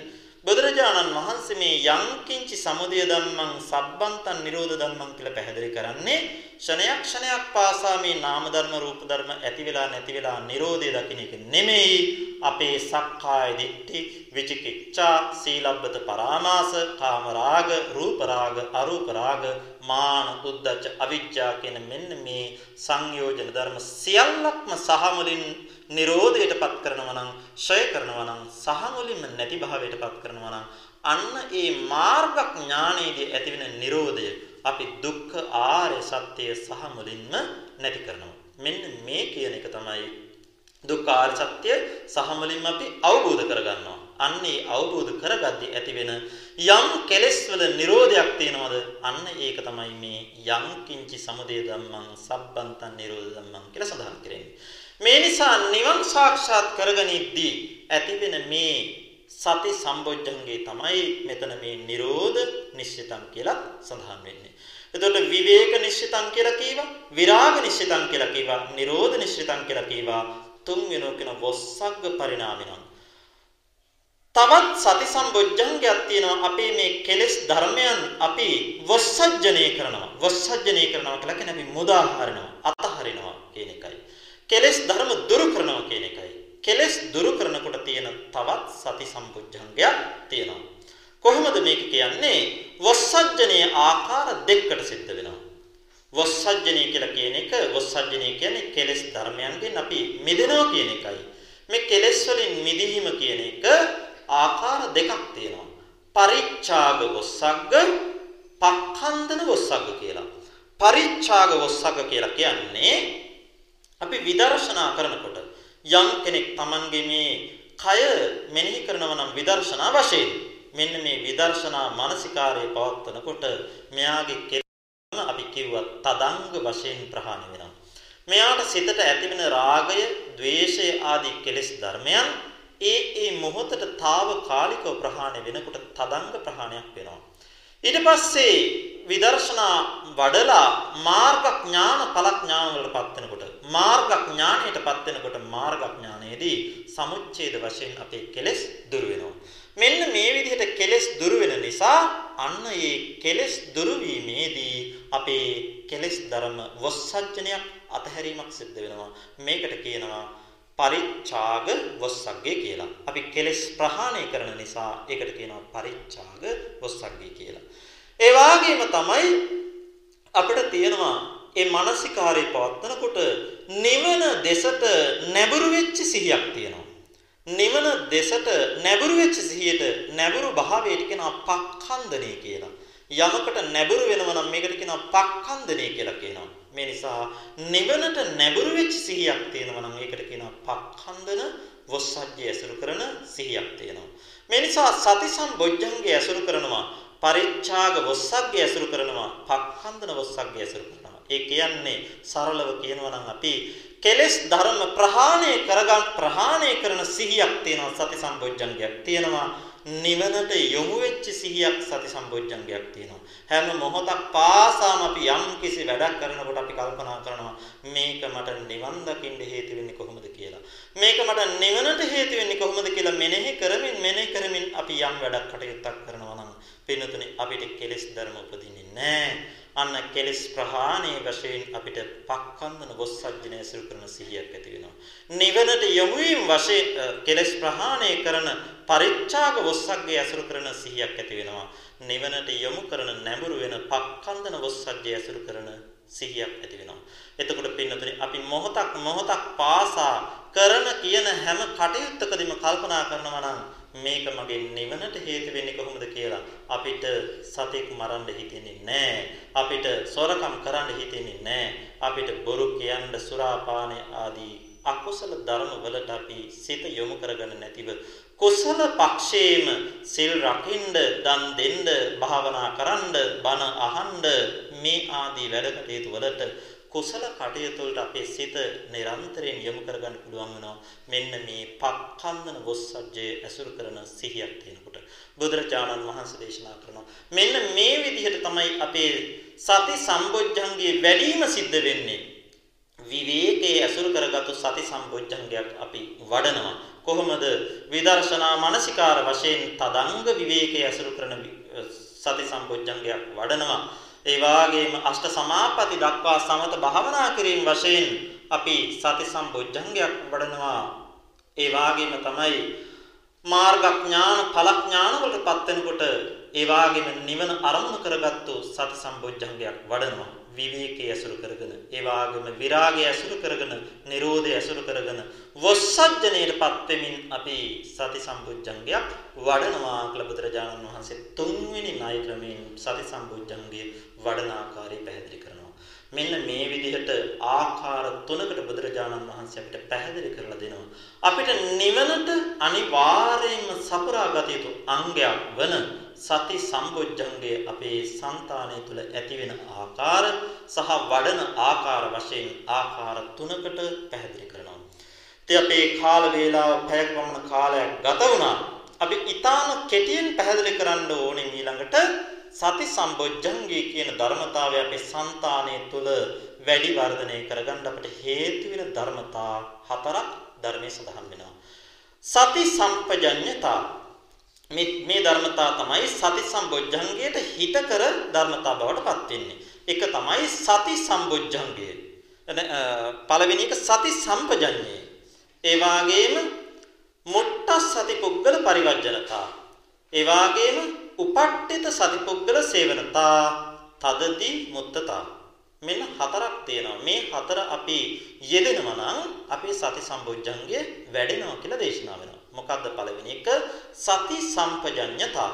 බුදුරජාණන් වහන්සේ මේ යංකින්චි සමුදය ධම්මං සබ්බන්තං නිරෝධ ධම්මං කියලා පැහැදිලි කරන්නේ ක්ෂණයක් ක්ෂණයක් පාසා මේ නාම ධර්ම රූප ධර්ම ඇති වෙලා නැති වෙලා නිරෝධය දකින්න එක නෙමෙයි අපේ සක්කාය දිට්ඨි විචිකිච්ඡා සීලබ්බත පරාමාස කාම රාග රූප රාග අරූප රාග මාන උද්දච්ච අවිජ්ජා කියන මෙන්න මේ සංයෝජන ධර්ම සියල්ලක්ම සහ මුලින් නිරෝධයටපත් කරනවා නම් ෂය කරනවා නම් සහ මුලින්ම නැති භාවයටපත් කරනවා නම් අන්න ඒ මාර්ග ඥානයේදී ඇතිවෙන නිරෝධය අපි දුක්ඛ ආර්ය සත්‍යය සහ මුලින්ම නැති කරනවා. මෙන්න මේ කියන එක තමයි දුක්ඛාර සත්‍ය සහ මුලින්ම අපි අවබෝධ කරගන්නවා. අන්න ඒ අවබෝධ කරගද්දී ඇති වෙන යම් කෙලෙස් වල Nirodhayak තියෙනවද? අන්න ඒක තමයි මේ යම් කිංචි සමුදය ධම්මං සබ්බන්තං Nirodha ධම්මං කියලා සඳහන් කරන්නේ. මේ නිසා නිවන් සාක්ෂාත් කරගනිද්දී ඇතිවෙන මේ සති සම්බොජ්ජංගේ තමයි මෙතන මේ Nirodha නිශ්චිතං කියලා සඳහන් වෙන්නේ. එතකොට විවේක නිශ්චිතං කියලා කීවා, විරාග නිශ්චිතං කියලා කීවා, Nirodha නිශ්චිතං කියලා කීවා. තුන් වෙනෝ කියන වොස්සග්ග පරිණාමිනං. තවත් සති සම්බොජ්ජංගයක් තියෙනවා අපේ මේ කෙලෙස් ධර්මයන් අපි වොස්සජ්ජනය කරනවා. වොස්සජ්ජනය කරනවා කියලා කියන්නේ අපි මුදා හරිනවා, අතහරිනවා කියන එකයි. කෙලෙස් ධර්ම දුරු කරනවා කියන එකයි. කෙලෙස් දුරු කරනකොට තියෙන තවත් සති සම්පුජ්ජංගයක් තියෙනවා. කොහොමද මේක කියන්නේ? වස්සජ්ජනීය ආකාර දෙකකට සිද්ධ වෙනවා. වස්සජ්ජනීය කියලා කියන එක වස්සජ්ජනීය කියන්නේ කෙලෙස් ධර්මයන්ගෙන් අපි මිදෙනවා කියන එකයි. මේ කෙලෙස් වලින් මිදීම කියන එක ආකාර දෙකක් තියෙනවා. පරිච්ඡාග වස්සග්ග, පක්ඛන්දන වස්සග්ග කියලා. පරිච්ඡාග වස්සග්ග කියලා කියන්නේ අපි විදර්ශනා කරනකොට යම් කෙනෙක් Tamange මේ කය මෙනෙහි කරනව නම් විදර්ශනා වශයෙන් මෙන්න මේ විදර්ශනා මානසිකාරය පවත්වනකොට මෙයාගේ කෙලෙස් අපි කිව්වා තදංග වශයෙන් ප්‍රහාණය වෙනවා. මෙයාට සිතට ඇතිවෙන රාගය, ద్వේෂය ආදී කෙලෙස් ධර්මයන් ඒ ඒ මොහොතට తాවකාලිකව ප්‍රහාණය වෙනකොට තදංග ප්‍රහාණයක් වෙනවා. ඊට පස්සේ විදර්ශනා වඩලා මාර්ග ඥාන ඵල ඥාන වලටපත් වෙනකොට මාර්ග ඥානයටපත් වෙනකොට මාර්ග ඥානයේදී සමුච්ඡේද වශයෙන් අපේ කෙලෙස් දුර වෙනවා. මෙන්න මේ විදිහට කෙලෙස් දුර වෙන නිසා අන්න ඒ කෙලෙස් දුරු වීමේදී අපේ කෙලෙස් ධර්ම වස්සජ්ජනයක් අතහැරීමක් සිද්ධ වෙනවා. මේකට කියනවා පරිච්ඡාග වස්සග්ගේ කියලා. අපි කෙලෙස් ප්‍රහාණය කරන නිසා ඒකට කියනවා පරිච්ඡාග වස්සග්ගේ කියලා. ඒ වගේම තමයි අපිට තියෙනවා ඒ මානසිකාරය පවත්නකොට නිවන දෙසට නැඹුරු වෙච්ච සිහියක් තියෙනවා. නිවන දෙසට නැඹුරු වෙච්ච සිහියට නැඹුරු භාවයට කියනවා පක්ඛන්දනය කියලා. යමකට නැඹුරු වෙනවා නම් මේකට කියනවා පක්ඛන්දනය කියලා කියනවා. මේ නිසා නිවනට නැඹුරු වෙච්ච සිහියක් තියෙනවා නම් ඒකට කියනවා පක්ඛන්දන වොස්සජ්ජය ඇසුරු කරන සිහියක් තියෙනවා. මේ නිසා සති සම්බොජ්ජංගේ ඇසුරු කරනවා පරිච්ඡාග වොස්සග්ගේ ඇසුරු කරනවා පක්ඛන්දන වොස්සග්ගේ ඇසුරු කරනවා. ඒ කියන්නේ සරලව කියනවා නම් අපි කෙලෙස් ධර්ම ප්‍රහාණය කරගන්න ප්‍රහාණය කරන සිහියක් තියෙනවා සති සම්බොජ්ජංගයක් තියෙනවා නිවනට යොමු වෙච්ච සිහියක් සති සම්බොජ්ජංගයක් තියෙනවා. හැම මොහොතක් පාසාම අපි යම් කිසි වැඩක් කරනකොට අපි කල්පනා කරනවා මේක මට නිවන් දකින්න හේතු වෙන්නේ කොහොමද කියලා. මේක මට නිවනට හේතු වෙන්නේ කොහොමද කියලා මෙනෙහි කරමින් මෙනෙහි කරමින් අපි යම් වැඩක් කටයුත්තක් කරනවා නම් පින්නතුනේ අපිට කෙලෙස් ධර්ම උපදින්නේ නැහැ. අන්න කෙලස් ප්‍රහාණය වශයෙන් අපිට පක්කන්දන වොස්සජ්ජනය සිදු කරන සිහියක් ඇති වෙනවා. නිවනට යොමු වීම වශයෙන් කෙලස් ප්‍රහාණය කරන පරිච්ඡාග වොස්සග්ගේ අසුරු කරන සිහියක් ඇති වෙනවා. නිවනට යොමු කරන නැඹුරු වෙන පක්කන්දන වොස්සජ්ජය අසුරු කරන සිහියක් ඇති වෙනවා. එතකොට පින්නතුනි අපි මොහොතක් මොහොතක් පාසා කරන කියන හැම කටයුත්තකදීම කල්පනා කරනවා නම් මේක මගේ නිවනට හේතු වෙන්නේ කොහොමද කියලා අපිට සතෙක් මරන්න හිතෙන්නේ නැහැ. අපිට සොරකම් කරන්න හිතෙන්නේ නැහැ. අපිට බොරු කියන්න සුරාපාන ආදී අකුසල ධර්ම වලට අපි සිත යොමු කරගන්න නැතිව කුසල පක්ෂේම සිල් රකින්න, දන් දෙන්න, භාවනා කරන්න, බණ අහන්න මේ ආදී වැඩ කටයුතු වලට කුසල කටයුතු වලට අපේ සිත නිරන්තරයෙන් යොමු කරගන්න පුළුවන් වෙනවා. මෙන්න මේ පක්ඛන්දන වොස්සජ්ජය ඇසුරු කරන සිහියක් තියෙනකොට බුදුරජාණන් වහන්සේ දේශනා කරනවා. මෙන්න මේ විදිහට තමයි අපේ සති සම්බොජ්ජංගයේ වැඩිම සිද්ධ වෙන්නේ. විවේකයේ ඇසුරු කරගත්තු සති සම්බොජ්ජංගයක් අපි වඩනවා. කොහොමද විදර්ශනා මානසිකාර වශයෙන් තදංග විවේකයේ ඇසුරු කරන සති සම්බොජ්ජංගයක් වඩනවා. ඒ වාගේම අෂ්ට සමාපatti දක්වා සමත භාවනා කිරීම වශයෙන් අපි සති සම්බොජ්ජංගයක් වඩනවා. ඒ වාගේම තමයි මාර්ගඥාන ඵලඥාන වලටපත් වෙනකොට ඒ වාගේම නිවන අරමුණු කරගත්තු සති සම්බොජ්ජංගයක් වඩනවා. විවේකයේ ඇසුරු කරගෙන ඒ වාගේම විරාගය ඇසුරු කරගෙන නිරෝධය ඇසුරු කරගෙන වොස්සජ්ජනයටපත් වෙමින් අපි සති සම්බුද්ධංගයක් වඩනවා කියලා බුදුරජාණන් වහන්සේ තුන්වෙනි ණය ක්‍රමයෙන් සති සම්බුද්ධංගයේ වඩන ආකාරය පැහැදිලි කරනවා මෙන්න මේ විදිහට ආකාර තුනකට බුදුරජාණන් වහන්සේ අපිට පැහැදිලි කරලා දෙනවා. අපිට නිවනට අනිවාර්යයෙන්ම සපුරා ගත යුතු අංගයක් වන සති සම්බොජ්ජංගය අපේ సంతානය තුල ඇති වෙන ආකාර සහ වඩන ආකාර වශයෙන් ආකාර තුනකට පැහැදිලි කරනවා. ඉතින් අපේ කාල වේලාව පැයක් වමන කාලයක් ගත වුණා. අපි ඊටාම කෙටියෙන් පැහැදිලි කරන්න ඕනේ ඊළඟට සති සම්බොජ්ජංගය කියන ධර්මතාවය අපේ సంతානය තුල වැඩි වර්ධනය කරගන්න අපට හේතු වෙන ධර්මතා හතරක් ධර්මයේ සඳහන් වෙනවා. සති සම්පජඤ්ඤතා මේ මේ ධර්මතා තමයි සති සම්බොජ්ජංගයට හිත කර ධර්මතා බවට පත් වෙන්නේ. එක තමයි සති සම්බොජ්ජංගය. පළවෙනි එක සති සම්පජඤ්ඤය. ඒ වාගේම මුට්ට සති පුද්ගල පරිවර්ජනතා. ඒ වාගේම උපට්ඨිත සතිපුද්ගල සේවනතා තදති මුත්තතා මෙන්න හතරක් තියෙනවා මේ හතර අපි යෙදෙනවා නම් අපේ සති සම්බොජ්ජංගය වැඩෙනවා කියලා දේශනා වෙනවා මොකද්ද පළවෙනි එක? සති සම්පජඤ්ඤතා.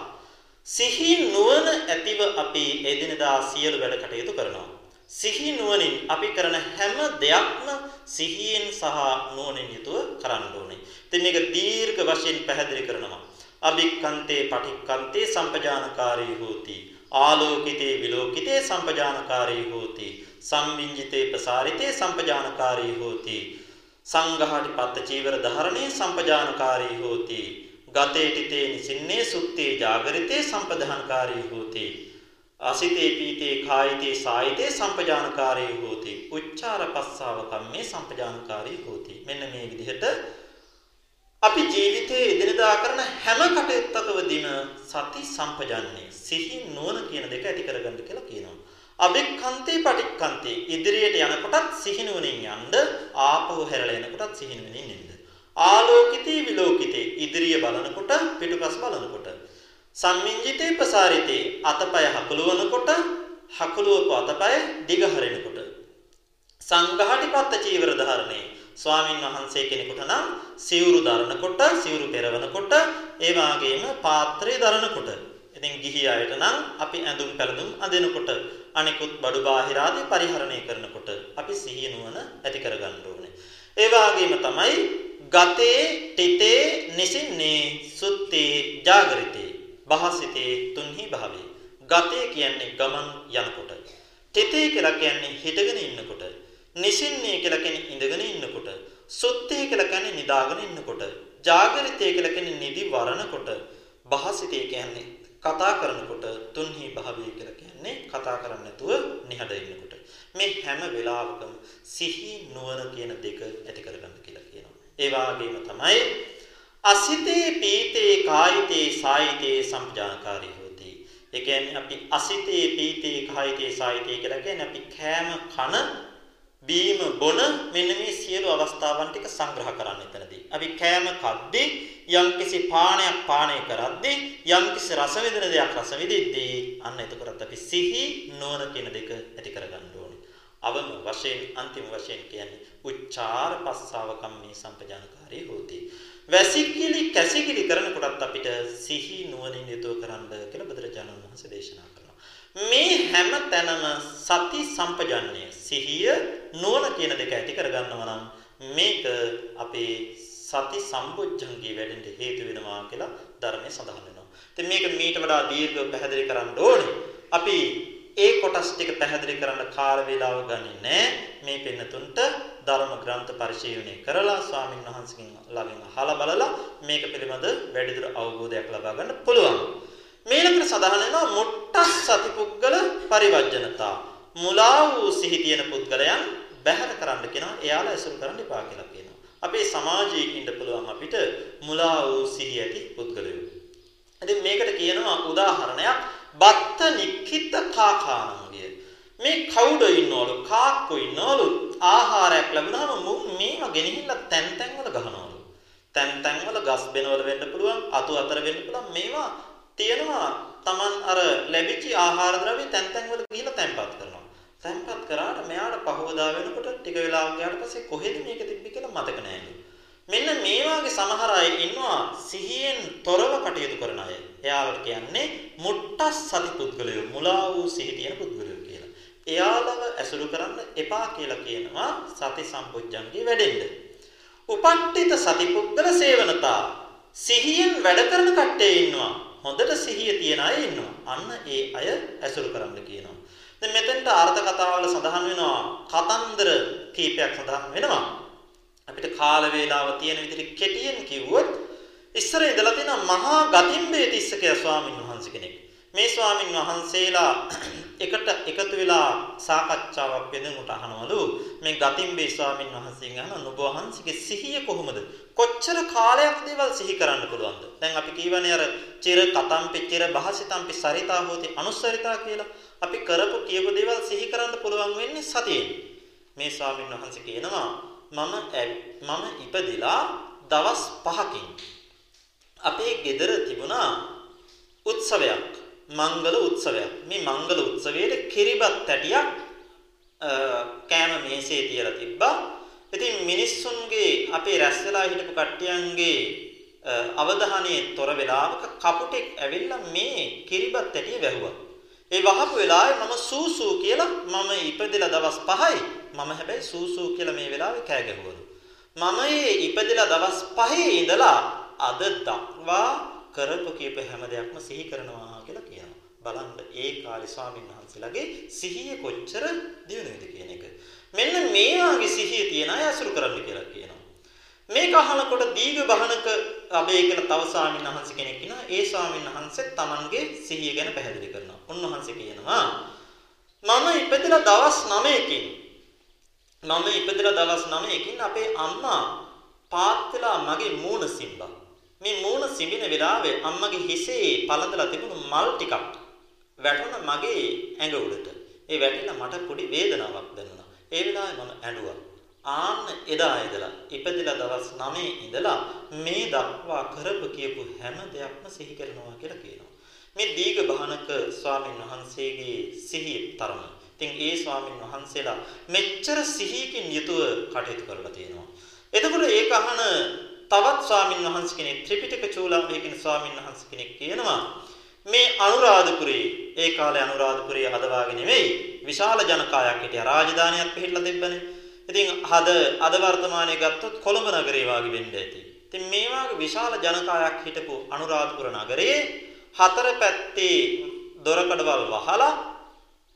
සිහි නුවණ ඇතිව අපි එදිනදා සියලු වැඩ කටයුතු කරනවා. සිහි නුවණින් අපි කරන හැම දෙයක්ම සිහියෙන් සහ නුවණින් යුතුව කරන්න ඕනේ. ඉතින් මේක දීර්ඝ වශයෙන් පැහැදිලි කරනවා. අභික්කන්තේ පටික්කන්තේ සම්පජානකාරී හෝති. ආලෝකිතේ විලෝකිතේ සම්පජානකාරී හෝති. සම්මිඤ්ජිතේ ප්‍රසාරිතේ සම්පජානකාරී හෝති. සංඝහටි පත්ත චීවර ධාරණේ සම්පජානකාරී හෝති. ගතේ තිතේ නිසින්නේ සුත්තේ ජාගරිතේ සම්පදානකාරී හෝති. අසිතේ පීතේ කායිතේ සායිතේ සම්පජානකාරී හෝති. උච්චාර පස්සාව කම්මේ සම්පජානකාරී හෝති. මෙන්න මේ විදිහට අපි ජීවිතයේ එදිනදා කරන හැම කටයුත්තකවදීම සති සම්පජන්නේ සිහි නුවණ කියන දෙක ඇති කරගන්න කියලා කියනවා. අභික්ඛන්තේ පටික්ඛන්තේ. ඉදිරියට යනකොටත් සිහි නුවණින් යන්න ආපහු හැරලා එනකොටත් සිහි නුවණින් ඉන්න. ආලෝකිතේ විලෝකිතේ. ඉදිරිය බලනකොට පිටුපස් බලනකොට. සම්මිංජිතේ ප්‍රසාරිතේ. අතපය හකුලවනකොට හකුලුවපු අතපය දිග හරිනකොට සංඝාටිපත්ත චීවර ධාරණේ. ස්වාමින් වහන්සේ කෙනෙකුට නම් සිවුරු දරනකොට සිවුරු පෙරවනකොට ඒ වගේම පාත්‍රය දරනකොට. ඉතින් ගිහි අයට නම් අපි ඇඳුම් පැළඳුම් අඳිනකොට අනිකුත් බඩු බාහිර ආදී පරිහරණය කරනකොට අපි සිහිය නුවණ ඇති කරගන්න ඕනේ. ඒ වගේම තමයි ගතේ තිතේ නිසින්නේ සුත්තේ ජාගරිතේ බහසිතේ තුන්හි භාවේ. ගතේ කියන්නේ ගමන් යනකොට. තිතේ කියලා කියන්නේ හිටගෙන ඉන්නකොට. නිසින්නේ කියලා කියන්නේ ඉඳගෙන ඉන්නකොට, සුත්තේ කියලා කියන්නේ නිදාගෙන ඉන්නකොට, ජාගරිතේ කියලා කියන්නේ නිදි වරනකොට, බහසිතේ කියන්නේ කතා කරනකොට, තුන්හි භාවය කියලා කියන්නේ කතා කරන්නේ නැතුව නිහඬ ඉන්නකොට. මේ හැම වෙලාවකම සිහි නුවණ කියන දෙක ඇති කරගන්න කියලා කියනවා. ඒ වගේම තමයි අසිතේ පීතේ කායිතේ සායිතේ සම්පජානකාරී හොති. ඒ කියන්නේ අපි අසිතේ පීතේ කායිතේ සායිතේ කියලා කියන්නේ අපි කෑම කන බීම බොන මෙන්න මේ සියලු අවස්ථාවන් ටික සංග්‍රහ කරන්න එතනදී. අපි කෑම කද්දී යම්කිසි පානයක් පානය කරද්දී යම්කිසි රස විඳින දෙයක් රස විඳිද්දී අන්න එතකොටත් අපි සිහි නුවණ කියන දෙක ඇති කරගන්න ඕනේ. අවම වශයෙන් අන්තිම වශයෙන් කියන්නේ උච්චාර පස්සාව කම්මේ සම්පජානකාරී හෝති. වැසිකිලි කැසිකිලි කරනකොටත් අපිට සිහි නුවණින් යුතුව කරන්න කියලා බුදුරජාණන් වහන්සේ දේශනා කළා. මේ හැම තැනම සති සම්පජන්ණය සිහිය නුවණ කියන දෙක ඇති කරගන්නවා නම් මේක අපේ සති සම්බොජ්ජංගේ වැඩෙන්න හේතු වෙනවා කියලා ධර්මයේ සඳහන් වෙනවා. ඉතින් මේක මීට වඩා දීර්ඝව පැහැදිලි කරන්න ඕනේ. අපි ඒ කොටස් ටික පැහැදිලි කරන්න කාල වේලාව ගන්නේ නැහැ. මේ පින්නතුන්ට ධර්ම ග්‍රන්ථ පරිශීලනය කරලා ස්වාමින් වහන්සේගෙන් ළඟින් අහලා බලලා මේක පිළිබඳ වැඩිදුර අවබෝධයක් ලබා ගන්න පුළුවන්. මේලකට සඳහන් වෙනවා මුට්ටස් සතිපුද්ගල පරිවර්ජනතා. මුලා වූ සිහි තියෙන පුද්ගලයන් බැහැර කරන්න කියනවා. එයාලා ඇසුරු කරන්න එපා කියලා කියනවා. අපේ සමාජයේ ඉන්න පුළුවන් අපිට මුලා වූ සිහි ඇති පුද්ගලයෝ. ඉතින් මේකට කියනවා උදාහරණයක් බත්ත නික්කිත කාකානංගය. මේ කවුඩෝ ඉන්නවලු කාක්කෝ ඉන්නවලු ආහාරයක් ලැබුණාම මුන් මේව ගෙනහිල්ලා තැන් තැන් වල ගහනවලු. තැන් තැන් වල ගස් බෙන වල වෙන්න පුළුවන් අතු අතර වෙන්න පුළුවන් මේවා තියෙනවා Taman අර ලැබිච්ච ආහාර ද්‍රව්‍ය තැන් තැන් වල ගිහිල්ලා තැන්පත් කරනවා. තැන්පත් කරාට මෙයාට පහවදා වෙනකොට ටික වෙලාවක් ගියාට පස්සේ කොහෙද මේක තිබ්බේ කියලා මතක නැහැ. මෙන්න මේ වාගේ සමහර අය ඉන්නවා සිහියෙන් තොරව කටයුතු කරන අය. එයාලට කියන්නේ මුට්ටස් සති පුද්ගලයෝ, මුලා වූ සිහි තියෙන පුද්ගලයෝ කියලා. එයාලව ඇසුරු කරන්න එපා කියලා කියනවා සති සම්පොඥංගේ වැඩෙන්න. උපට්ඨිත සතිපුද්ගල සේවනතා සිහියෙන් වැඩ කරන කට්ටිය ඉන්නවා. හොඳට සිහිය තියන අය ඉන්නවා. අන්න ඒ අය ඇසුරු කරන්න කියනවා. දැන් මෙතෙන්ට අර්ථ කතාවල සඳහන් වෙනවා කතන්දර කීපයක් සඳහන් වෙනවා. අපිට කාල වේලාව තියෙන විදිහට කෙටියෙන් කිව්වොත් ඉස්සර ඉඳලා තියෙන මහා ගතිම්බේ තිස්සකය ස්වාමීන් වහන්සේ කෙනෙක්. මේ ස්වාමින් වහන්සේලා *clears throat* එකට එකතු වෙලා සාකච්ඡාවක් වෙනකොට අහනවලු මේ ගතිම්බේ ස්වාමින් වහන්සේගෙන් අහන නුඹ වහන්සේගේ සිහිය කොහොමද? කොච්චර කාලයක් දේවල් සිහි කරන්න පුළුවන්ද? දැන් අපි කියවනේ අර චිර කතම්පි චිර භාසිතම්පි සරිතා හෝති අනුස්සරිතා කියලා. අපි කරපු කියපු දේවල් සිහි කරන්න පුළුවන් වෙන්නේ සතියෙන්. මේ ස්වාමින් වහන්සේ කියනවා මම මම ඉපදිලා දවස් 5කින් අපේ ගෙදර තිබුණා උත්සවයක් මංගල උත්සවයක්. මේ මංගල උත්සවයේ කිරිබත් ඇටියක් කෑම මේසේ තියලා තිබ්බා. ඉතින් මිනිස්සුන්ගේ අපේ රැස් වෙලා හිටපු කට්ටියන්ගේ අවධානයේ තොර වෙලාවක කපුටෙක් ඇවිල්ලා මේ කිරිබත් ඇටිය වැහුවා. ඒ වහපු වෙලාවේ මම සූසූ කියලා මම ඉපදෙලා දවස් 5යි. මම හැබැයි සූසූ කියලා මේ වෙලාවේ කෑ ගැහුවලු. මම මේ ඉපදෙලා දවස් 5 ඉඳලා අද දක්වා කරපු කීප හැම දෙයක්ම සිහි කරනවා කියලා කියනවා. බලන්න ඒ කාලේ ස්වාමීන් වහන්සේලාගේ සිහිය කොච්චර දියුණුවද කියන එක. මෙන්න මේ වාගේ සිහිය තියන අය අසුරු කරන්න කියලා කියනවා. මේක අහනකොට දීඝ බහනක අබේ කියලා තව ස්වාමීන් වහන්සේ කෙනෙක් ඉන්නවා. ඒ ස්වාමීන් වහන්සේ Tamanගේ සිහිය ගැන පැහැදිලි කරනවා. උන්වහන්සේ කියනවා මම ඉපදලා දවස් 9කින් මම ඉපදලා දවස් 9කින් අපේ අම්මා පාත් වෙලා මගේ මූණ සිම්බා. මේ මූණ සිඹින වෙලාවේ අම්මගේ හිසේ පළඳලා තිබුණු මල් ටිකක් වැටුණ මගේ ඇඟ උඩට. ඒ වැටිලා මට පොඩි වේදනාවක් දැනුණා. ඒ වෙලාවේ මම ඇඬුවා. ආන්න එදා ඉඳලා ඉපදිලා දවස් 9 ඉඳලා මේ දක්වා කරපු කියපු හැම දෙයක්ම සිහි කරනවා කියලා කියනවා. මේ දීඝ බහනක ස්වාමීන් වහන්සේගේ සිහිය තරම. ඉතින් ඒ ස්වාමීන් වහන්සේලා මෙච්චර සිහියකින් යුතුව කටයුතු කරලා තියෙනවා. එතකොට ඒක අහන තවත් ස්වාමින් වහන්සේ කෙනෙක් ත්‍රිපිටක චූලම්බේ කියන ස්වාමින් වහන්සේ කෙනෙක් කියනවා මේ අනුරාධපුරේ ඒ කාලේ අනුරාධපුරේ හදවාගෙන නෙවෙයි විශාල ජනකායක් හිටියා රාජධානියක් පිහිටලා තිබ්බනේ. ඉතින් හද අද වර්තමානයේ ගත්තොත් කොළඹ නගරේ වාගේ වෙන්න ඇති. ඉතින් මේ වාගේ විශාල ජනකායක් හිටපු අනුරාධපුර නගරයේ හතර පැත්තේ දොරකඩවල් වහලා